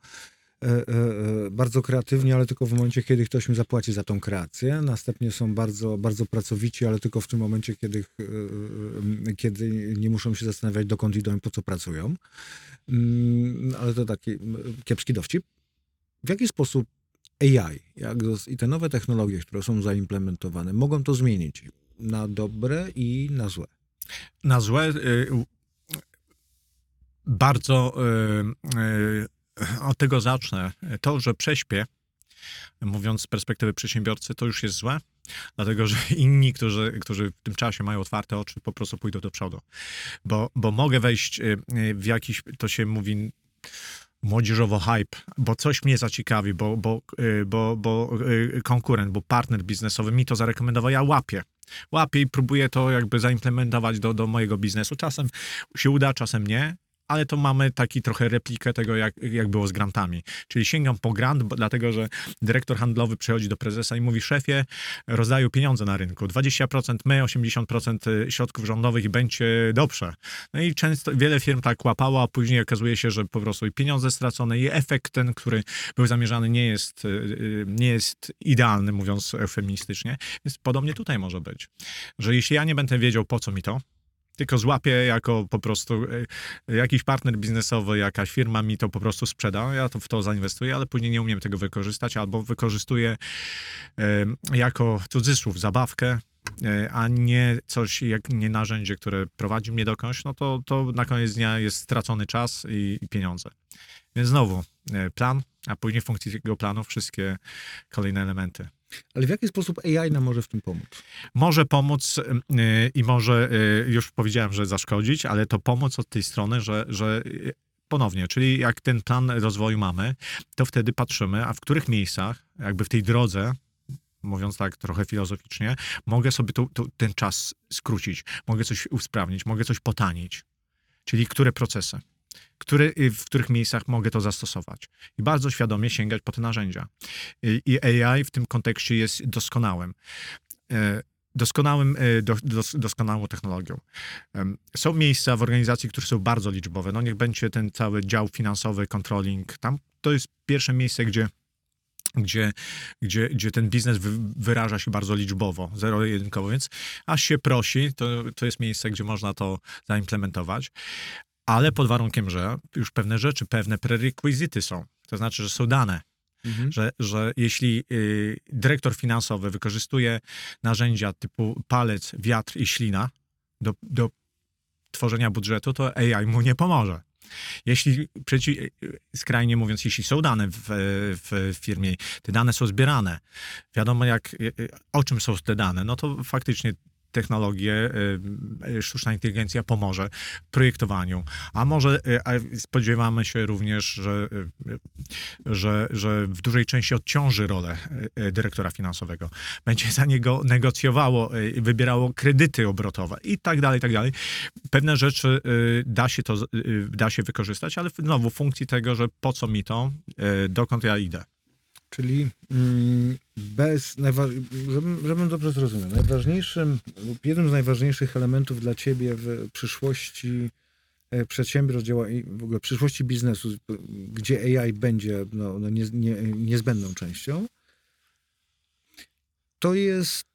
Speaker 1: bardzo kreatywni, ale tylko w momencie, kiedy ktoś im zapłaci za tą kreację. Następnie są bardzo, bardzo pracowici, ale tylko w tym momencie, kiedy, e, e, kiedy nie muszą się zastanawiać, dokąd idą i po co pracują. Mm, Ale to taki kiepski dowcip. W jaki sposób AI jak i te nowe technologie, które są zaimplementowane, mogą to zmienić na dobre i na złe.
Speaker 3: Na złe y, bardzo y, y, od tego zacznę. To, że prześpię, mówiąc z perspektywy przedsiębiorcy, to już jest złe, dlatego że inni, którzy, którzy w tym czasie mają otwarte oczy, po prostu pójdą do przodu. Bo, bo mogę wejść y, y, w jakiś, to się mówi młodzieżowo hype, bo coś mnie zaciekawi, bo, bo, y, bo, bo konkurent, bo partner biznesowy mi to zarekomendował, ja łapię. Łapię i próbuję to jakby zaimplementować do, do mojego biznesu. Czasem się uda, czasem nie, ale to mamy taki trochę replikę tego, jak, jak było z grantami. Czyli sięgam po grant, bo, dlatego że dyrektor handlowy przychodzi do prezesa i mówi, szefie, rozdają pieniądze na rynku. 20% my, 80% środków rządowych i będzie dobrze. No i często wiele firm tak łapało, a później okazuje się, że po prostu i pieniądze stracone i efekt ten, który był zamierzany nie jest, y, nie jest idealny, mówiąc eufemistycznie. Więc podobnie tutaj może być. Że jeśli ja nie będę wiedział, po co mi to, tylko złapię jako po prostu y, jakiś partner biznesowy, jakaś firma mi to po prostu sprzeda, ja to w to zainwestuję, ale później nie umiem tego wykorzystać, albo wykorzystuję y, jako cudzysłów zabawkę, y, a nie coś, jak nie narzędzie, które prowadzi mnie dokądś, no to, to na koniec dnia jest stracony czas i, i pieniądze. Więc znowu plan, a później funkcji tego planu wszystkie kolejne elementy.
Speaker 1: Ale w jaki sposób AI nam może w tym pomóc?
Speaker 3: może pomóc y, i może, y, już powiedziałem, że zaszkodzić, ale to pomoc od tej strony, że, że y, ponownie, czyli jak ten plan rozwoju mamy, to wtedy patrzymy, a w których miejscach, jakby w tej drodze, mówiąc tak trochę filozoficznie, mogę sobie ten czas skrócić, mogę coś usprawnić, mogę coś potanić. Czyli które procesy, które, y, w których miejscach mogę to zastosować. I bardzo świadomie sięgać po te narzędzia. I, i AI w tym kontekście jest doskonałym e, doskonałym, e, do, dos, doskonałą technologią. Są miejsca w organizacji, które są bardzo liczbowe. No niech będzie ten cały dział finansowy, controlling. Tam to jest pierwsze miejsce, gdzie gdzie, gdzie, gdzie ten biznes wy, wyraża się bardzo liczbowo, zero-jedynkowo, więc aż się prosi, to, to jest miejsce, gdzie można to zaimplementować, ale pod warunkiem, że już pewne rzeczy, pewne prerekwizyty są, to znaczy, że są dane,
Speaker 1: Mhm.
Speaker 3: że, że jeśli y, dyrektor finansowy wykorzystuje narzędzia typu palec, wiatr i ślina do, do tworzenia budżetu, to AI mu nie pomoże. Jeśli, przeci, y, skrajnie mówiąc, jeśli są dane w, w firmie, te dane są zbierane, wiadomo jak, y, y, o czym są te dane, no to faktycznie technologie, y, sztuczna inteligencja pomoże w projektowaniu. A może y, spodziewamy się również, że, y, że, że w dużej części odciąży rolę y, dyrektora finansowego. Będzie za niego negocjowało, y, wybierało kredyty obrotowe i tak dalej, i tak dalej. Pewne rzeczy y, da się to, y, da się wykorzystać, ale znowu funkcji tego, że po co mi to, y, dokąd ja idę.
Speaker 1: Czyli mm, bez, żebym, dobrze zrozumiał, najważniejszym, jednym z najważniejszych elementów dla ciebie w przyszłości e, przedsiębiorstw, w ogóle przyszłości biznesu, gdzie AI będzie no, no nie, nie, niezbędną częścią, to jest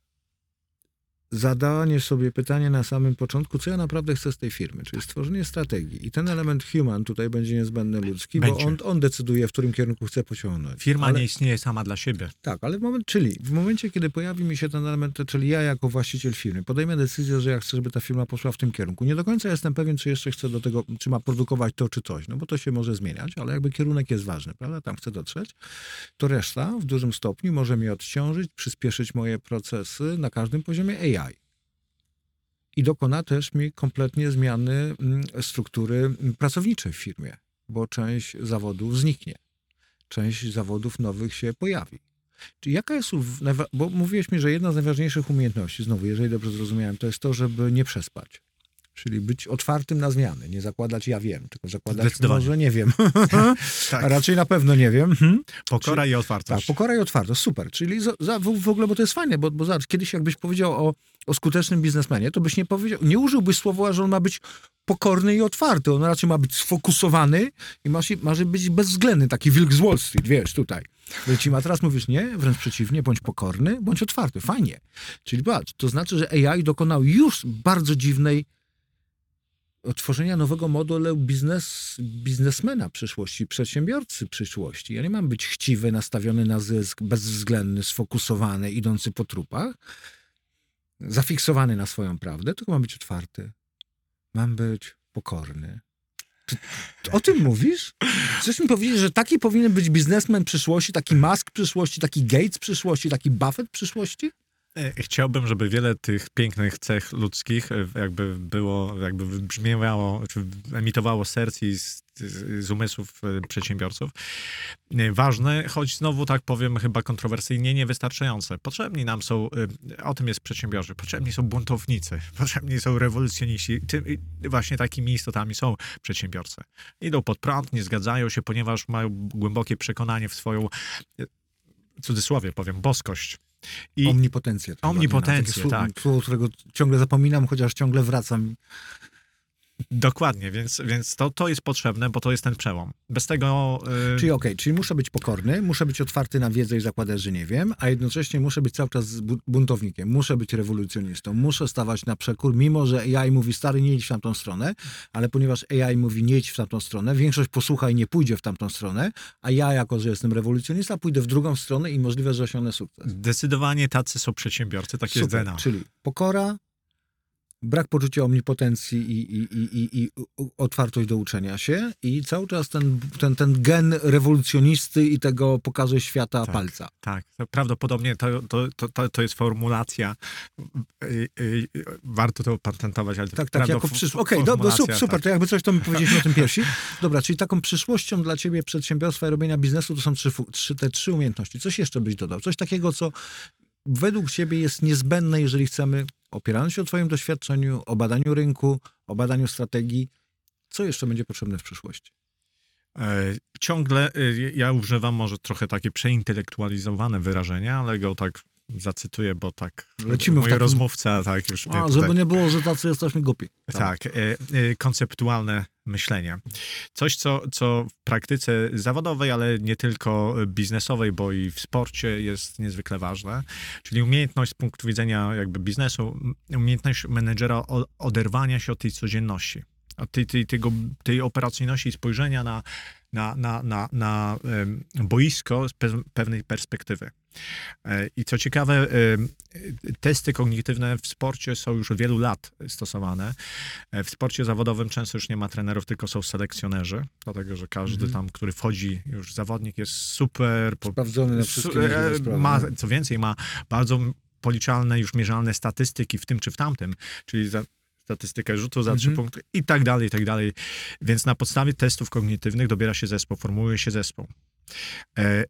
Speaker 1: zadanie sobie pytania na samym początku, co ja naprawdę chcę z tej firmy, czyli stworzenie strategii. I ten element human tutaj będzie niezbędny ludzki, bo
Speaker 3: Będzie.
Speaker 1: on, on decyduje, w którym kierunku chce pociągnąć.
Speaker 3: Firma
Speaker 1: Ale-
Speaker 3: nie istnieje sama dla siebie.
Speaker 1: tak, ale w moment, czyli w momencie, kiedy pojawi mi się ten element, czyli ja jako właściciel firmy podejmę decyzję, że ja chcę, żeby ta firma poszła w tym kierunku. Nie do końca jestem pewien, czy jeszcze chcę do tego, czy ma produkować to, czy coś, no bo to się może zmieniać, ale jakby kierunek jest ważny, prawda? Tam chcę dotrzeć. To reszta w dużym stopniu może mnie odciążyć, przyspieszyć moje procesy na każdym poziomie AI. I dokona też mi kompletnie zmiany mm, struktury mm, pracowniczej w firmie, bo część zawodów zniknie część zawodów nowych się pojawi. Czyli jaka jest, bo mówiłeś mi, że jedna z najważniejszych umiejętności, znowu, jeżeli dobrze zrozumiałem, to jest to, żeby nie przespać. Czyli być otwartym na zmiany, nie zakładać ja wiem, tylko zakładać może nie wiem,
Speaker 3: Tak.
Speaker 1: a raczej na pewno nie wiem. Mhm.
Speaker 3: Pokora i
Speaker 1: Tak,
Speaker 3: otwartość.
Speaker 1: pokora i otwartość, super. Czyli za, za, w, ogóle, bo to jest fajne, bo, bo zobacz, kiedyś jakbyś powiedział o, o skutecznym biznesmenie, to byś nie powiedział, nie użyłbyś słowa, że on ma być pokorny i otwarty. On raczej ma być sfokusowany i ma, się, ma być bezwzględny, taki wilk z Wall Street, wiesz, tutaj. Lecimy, a teraz mówisz nie, wręcz przeciwnie, bądź pokorny, bądź otwarty. Fajnie. Czyli patrz, to znaczy, że AI dokonał już bardzo dziwnej tworzenia nowego modelu biznes, biznesmena przyszłości, przedsiębiorcy przyszłości. Ja nie mam być chciwy, nastawiony na zysk, bezwzględny, sfokusowany, idący po trupach, zafiksowany na swoją prawdę, tylko mam być otwarty. Mam być pokorny. Czy, ty o tym mówisz? Chcesz mi powiedzieć, że taki powinien być biznesmen przyszłości, taki Musk przyszłości, taki Gates przyszłości, taki Buffett przyszłości?
Speaker 3: E, Chciałbym, żeby wiele tych pięknych cech ludzkich e, jakby było, jakby wybrzmiewało, czy emitowało serc i z, z umysłów e, przedsiębiorców. Ważne, choć znowu tak powiem, chyba kontrowersyjnie, niewystarczające. Potrzebni nam są, o tym jest przedsiębiorcy, potrzebni są buntownicy, potrzebni są rewolucjoniści. Tym, właśnie takimi istotami są przedsiębiorcy. Idą pod prąd, nie zgadzają się, ponieważ mają głębokie przekonanie w swoją, w cudzysłowie powiem, boskość. I
Speaker 1: Omnipotencja.
Speaker 3: Omnipotencję, tak.
Speaker 1: Słowo, którego ciągle zapominam, chociaż ciągle wracam.
Speaker 3: Dokładnie, więc, więc to, to jest potrzebne, bo to jest ten przełom. Bez tego. y,
Speaker 1: Czyli okej, czyli muszę być pokorny, muszę być otwarty na wiedzę i zakładać, że nie wiem, a jednocześnie muszę być cały czas bu- buntownikiem, muszę być rewolucjonistą, muszę stawać na przekór, mimo że AI mówi stary, nie idź w tamtą stronę, ale ponieważ AI mówi nie idź w tamtą stronę, większość posłucha i nie pójdzie w tamtą stronę, a ja jako, że jestem rewolucjonista, pójdę w drugą stronę i możliwe, że osiągnę sukces.
Speaker 3: Zdecydowanie tacy są przedsiębiorcy, takie jest
Speaker 1: Super,
Speaker 3: DNA.
Speaker 1: czyli pokora, brak poczucia omnipotencji i, i, i, i, otwartość do uczenia się i cały czas ten, ten, ten gen rewolucjonisty i tego pokaże świata
Speaker 3: Tak.
Speaker 1: palca.
Speaker 3: Tak, prawdopodobnie to, to, to, to, jest formulacja. y, y, y, Warto to patentować, ale
Speaker 1: Tak, tak, jako przyszłość. Okej, okay, super, super,
Speaker 3: tak.
Speaker 1: to jakby coś, to mi powiedzieliśmy o tym pierwsi. Dobra, czyli taką przyszłością dla ciebie przedsiębiorstwa i robienia biznesu to są trzy, trzy, te trzy umiejętności. Coś jeszcze byś dodał? Coś takiego, co według ciebie jest niezbędne, jeżeli chcemy, opierając się o twoim doświadczeniu, o badaniu rynku, o badaniu strategii, co jeszcze będzie potrzebne w przyszłości?
Speaker 3: E, Ciągle y, ja używam może trochę takie przeintelektualizowane wyrażenia, ale go tak zacytuję, bo tak
Speaker 1: Lecimy w
Speaker 3: mój
Speaker 1: takim-
Speaker 3: rozmówca tak już mnie
Speaker 1: A,
Speaker 3: tutaj-
Speaker 1: żeby nie było, że tacy jesteśmy głupi.
Speaker 3: Tak, e, e, konceptualne myślenie. Coś, co, co w praktyce zawodowej, ale nie tylko biznesowej, bo i w sporcie jest niezwykle ważne, czyli umiejętność z punktu widzenia jakby biznesu, umiejętność menedżera oderwania się od tej codzienności, od tej, tej, tego, tej operacyjności spojrzenia na, na, na, na, na boisko z pe- pewnej perspektywy. E, I co ciekawe, testy kognitywne w sporcie są już od wielu lat stosowane. E, W sporcie zawodowym często już nie ma trenerów, tylko są selekcjonerzy, dlatego że każdy
Speaker 1: Mhm.
Speaker 3: tam, który wchodzi, już zawodnik jest super. po-
Speaker 1: Sprawdzony na
Speaker 3: su-
Speaker 1: wszystkie możliwe
Speaker 3: e, ma,
Speaker 1: no.
Speaker 3: co więcej, ma bardzo policzalne, już mierzalne statystyki w tym czy w tamtym, czyli za statystykę rzutu za trzy
Speaker 1: Mhm.
Speaker 3: punkty i tak dalej, i tak dalej. Więc na podstawie testów kognitywnych dobiera się zespół, formułuje się zespół. E,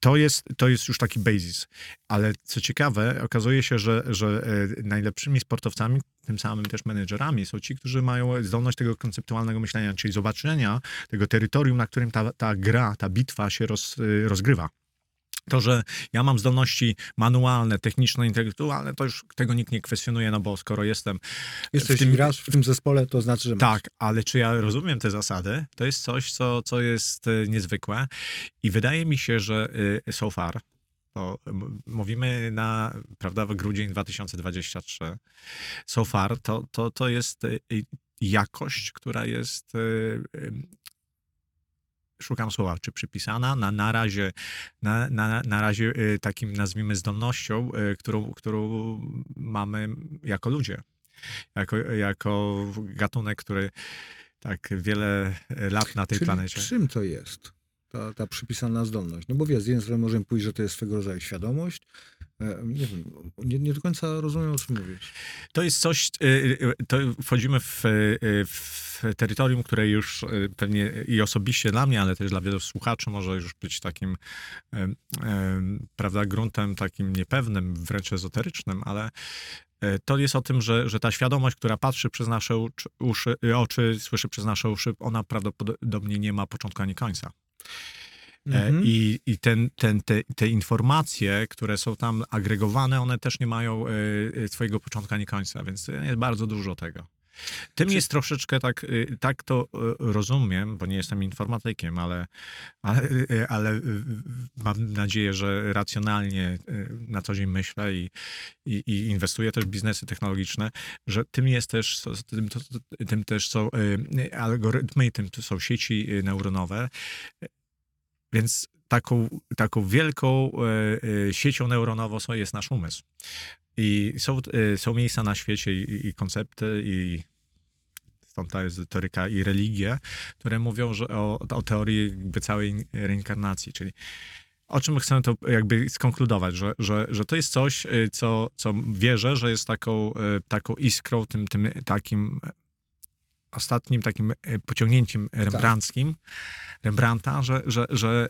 Speaker 3: to jest, to jest już taki basis. Ale co ciekawe, okazuje się, że, że e, najlepszymi sportowcami, tym samym też menedżerami, są ci, którzy mają zdolność tego konceptualnego myślenia, czyli zobaczenia tego terytorium, na którym ta, ta gra, ta bitwa się roz, e, rozgrywa. To, że ja mam zdolności manualne, techniczne, intelektualne, to już tego nikt nie kwestionuje, no bo skoro jestem
Speaker 1: Jesteś
Speaker 3: w tym-
Speaker 1: grasz w tym zespole, to znaczy, że masz.
Speaker 3: tak, ale czy ja rozumiem te zasady? To jest coś, co, co jest y, niezwykłe i wydaje mi się, że y, so far, to mówimy na, prawda, w grudzień 2023, so far to, to, to jest y, jakość, która jest, szukam słowa, czy przypisana, na, na razie, na, na, na razie y, takim, nazwijmy, zdolnością, y, którą, którą mamy jako ludzie jako, jako gatunek, który tak wiele lat na tej
Speaker 1: Czyli
Speaker 3: planecie.
Speaker 1: czym to jest? Ta, ta przypisana zdolność. No bo wiesz, z jednej strony możemy pójść, że to jest swego rodzaju świadomość. E, Nie wiem, nie, nie do końca rozumiem, o czym mówisz.
Speaker 3: To jest coś, y, y, to wchodzimy w, w terytorium, które już pewnie i osobiście dla mnie, ale też dla wielu słuchaczy może już być takim, prawda, gruntem takim niepewnym, wręcz ezoterycznym, ale e, to jest o tym, że, że ta świadomość, która patrzy przez nasze uszy, oczy, słyszy przez nasze uszy, ona prawdopodobnie nie ma początku ani końca. E,
Speaker 1: Mhm.
Speaker 3: I, i ten, ten, te, te informacje, które są tam agregowane, one też nie mają e, e, swojego początku ani końca, więc jest bardzo dużo tego. Tym
Speaker 1: Czy-
Speaker 3: jest troszeczkę tak, e, tak to e, rozumiem, bo nie jestem informatykiem, ale, ale, e, ale e, mam nadzieję, że racjonalnie e, na co dzień myślę i, i, i inwestuję też w biznesy technologiczne, że tym jest też, tym, to, tym też są e, algorytmy, tym są sieci e, neuronowe, więc taką, taką wielką e, e, siecią neuronową jest nasz umysł. I są, e, są miejsca na świecie i, i koncepty, i stąd ta ezoteryka i religie, które mówią że o, o teorii jakby całej reinkarnacji, czyli o czym chcę to jakby skonkludować, że, że, że to jest coś, co, co wierzę, że jest taką, taką iskrą, tym, tym takim ostatnim takim e, pociągnięciem rembrandtskim, Rembrandta, że, że, że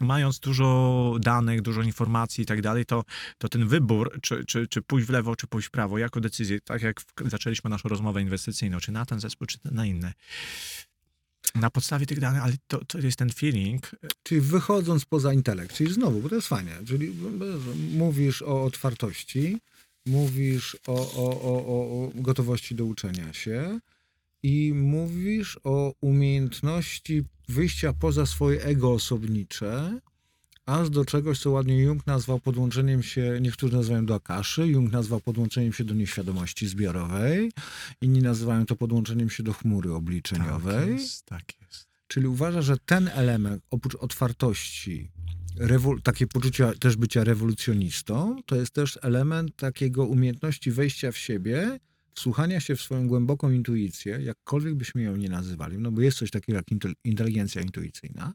Speaker 3: e, mając dużo danych, dużo informacji i tak dalej, to, to ten wybór, czy, czy, czy pójść w lewo, czy pójść w prawo, jako decyzję, tak jak zaczęliśmy naszą rozmowę inwestycyjną, czy na ten zespół, czy na inny. Na podstawie tych danych, ale to, to jest ten feeling,
Speaker 1: Czyli wychodząc poza intelekt, czyli znowu, bo to jest fajnie, czyli mówisz o otwartości, mówisz o, o, o, o gotowości do uczenia się i mówisz o umiejętności wyjścia poza swoje ego osobnicze, aż do czegoś, co ładnie Jung nazwał podłączeniem się, niektórzy nazywają do akaszy, Jung nazwał podłączeniem się do nieświadomości zbiorowej, inni nazywają to podłączeniem się do chmury obliczeniowej.
Speaker 3: Tak jest, tak jest.
Speaker 1: Czyli uważa, że ten element, oprócz otwartości, rewo- takie poczucia też bycia rewolucjonistą, to jest też element takiego umiejętności wejścia w siebie, wsłuchania się w swoją głęboką intuicję, jakkolwiek byśmy ją nie nazywali, no bo jest coś takiego jak intel- inteligencja intuicyjna.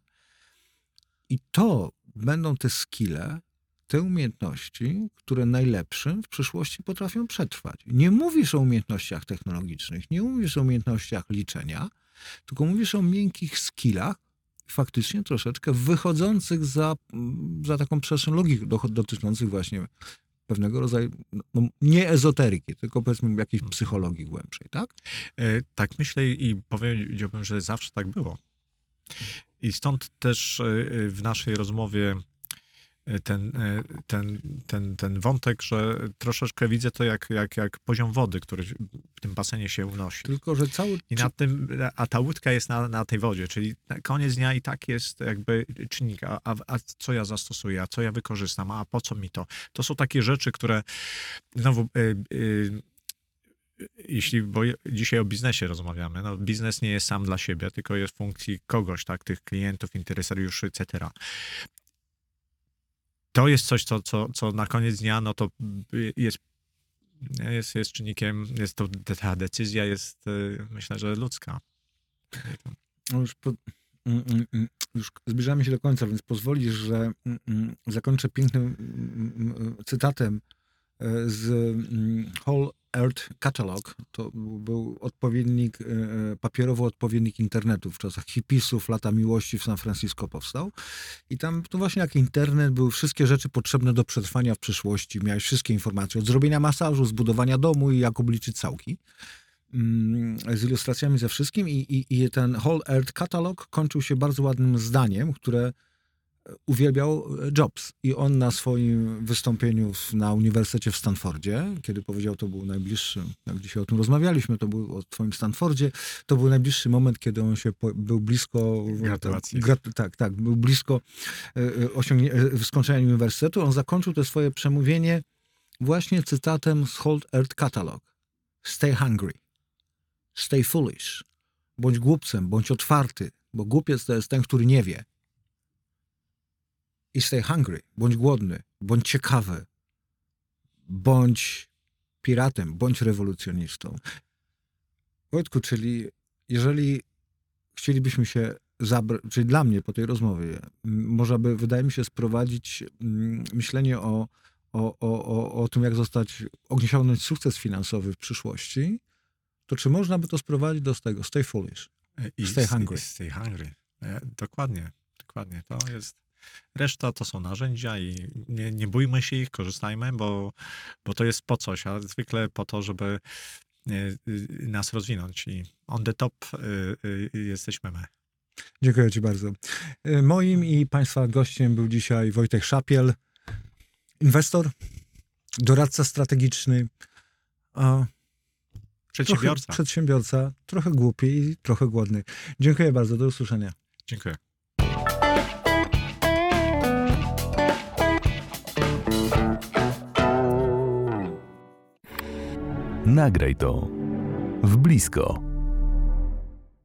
Speaker 1: I to będą te skille, te umiejętności, które najlepszym w przyszłości potrafią przetrwać. Nie mówisz o umiejętnościach technologicznych, nie mówisz o umiejętnościach liczenia, tylko mówisz o miękkich skillach, faktycznie troszeczkę wychodzących za, za taką przestrzeń logiki, do, dotyczących właśnie pewnego rodzaju, no, nie ezoteryki, tylko powiedzmy jakiejś psychologii głębszej, tak?
Speaker 3: E, Tak myślę i powiedziałbym, że zawsze tak było. I stąd też e, w naszej rozmowie e, ten, e, ten, ten, ten wątek, że troszeczkę widzę to jak, jak, jak poziom wody, który w tym basenie się unosi.
Speaker 1: Tylko, że cały...
Speaker 3: I na tym, a ta łódka jest na, na tej wodzie, czyli koniec dnia i tak jest jakby czynnik, a, a, a co ja zastosuję, a co ja wykorzystam, a po co mi to? To są takie rzeczy, które znowu, y, y, jeśli, bo dzisiaj o biznesie rozmawiamy, no biznes nie jest sam dla siebie, tylko jest w funkcji kogoś, tak, tych klientów, interesariuszy, etc. To jest coś, co, co, co na koniec dnia, no to y, jest jest, jest czynnikiem, jest to, ta decyzja jest, y, myślę, że ludzka.
Speaker 1: No już po, mm, mm, mm, już zbliżamy się do końca, więc pozwolisz, że zakończę pięknym cytatem z mm, Whole Earth Catalog. To był odpowiednik, e, papierowy odpowiednik internetu w czasach hipisów, lata miłości w San Francisco powstał. I tam to właśnie jak internet, były wszystkie rzeczy potrzebne do przetrwania w przyszłości. Miałeś wszystkie informacje od zrobienia masażu, zbudowania domu i jak obliczyć całki mm, z ilustracjami ze wszystkim i, i, i ten Whole Earth Catalog kończył się bardzo ładnym zdaniem, które uwielbiał Jobs. I on na swoim wystąpieniu w, na Uniwersytecie w Stanfordzie, kiedy powiedział, to był najbliższy, jak dzisiaj o tym rozmawialiśmy, to był o twoim Stanfordzie, to był najbliższy moment, kiedy on się po, był blisko...
Speaker 3: Gratulacje.
Speaker 1: Grat, tak, tak, był blisko e, e, osiągnie, e, skończenia uniwersytetu. On zakończył to swoje przemówienie właśnie cytatem z Whole Earth Catalog. Stay hungry. Stay foolish. Bądź głupcem, bądź otwarty, bo głupiec to jest ten, który nie wie. I stay hungry. Bądź głodny, bądź ciekawy, bądź piratem, bądź rewolucjonistą. Wojtku, czyli jeżeli chcielibyśmy się zabrać, czyli dla mnie po tej rozmowie, można by, wydaje mi się, sprowadzić mm, myślenie o, o, o, o, o tym, jak zostać, osiągnąć sukces finansowy w przyszłości, to czy można by to sprowadzić do tego? Stay foolish.
Speaker 3: I
Speaker 1: Stay hungry.
Speaker 3: I stay hungry. E, Dokładnie, dokładnie. To jest. Reszta to są narzędzia i nie, nie bójmy się ich, korzystajmy, bo, bo to jest po coś, a zwykle po to, żeby e, y, nas rozwinąć. I on the top y, jesteśmy my.
Speaker 1: Dziękuję Ci bardzo. E, Moim i Państwa gościem był dzisiaj Wojtek Szapiel, inwestor, doradca strategiczny, a
Speaker 3: Przedsiębiorca.
Speaker 1: Trochę, przedsiębiorca, trochę głupi i trochę głodny. Dziękuję bardzo, do usłyszenia.
Speaker 3: Dziękuję.
Speaker 4: Nagraj to w blisko.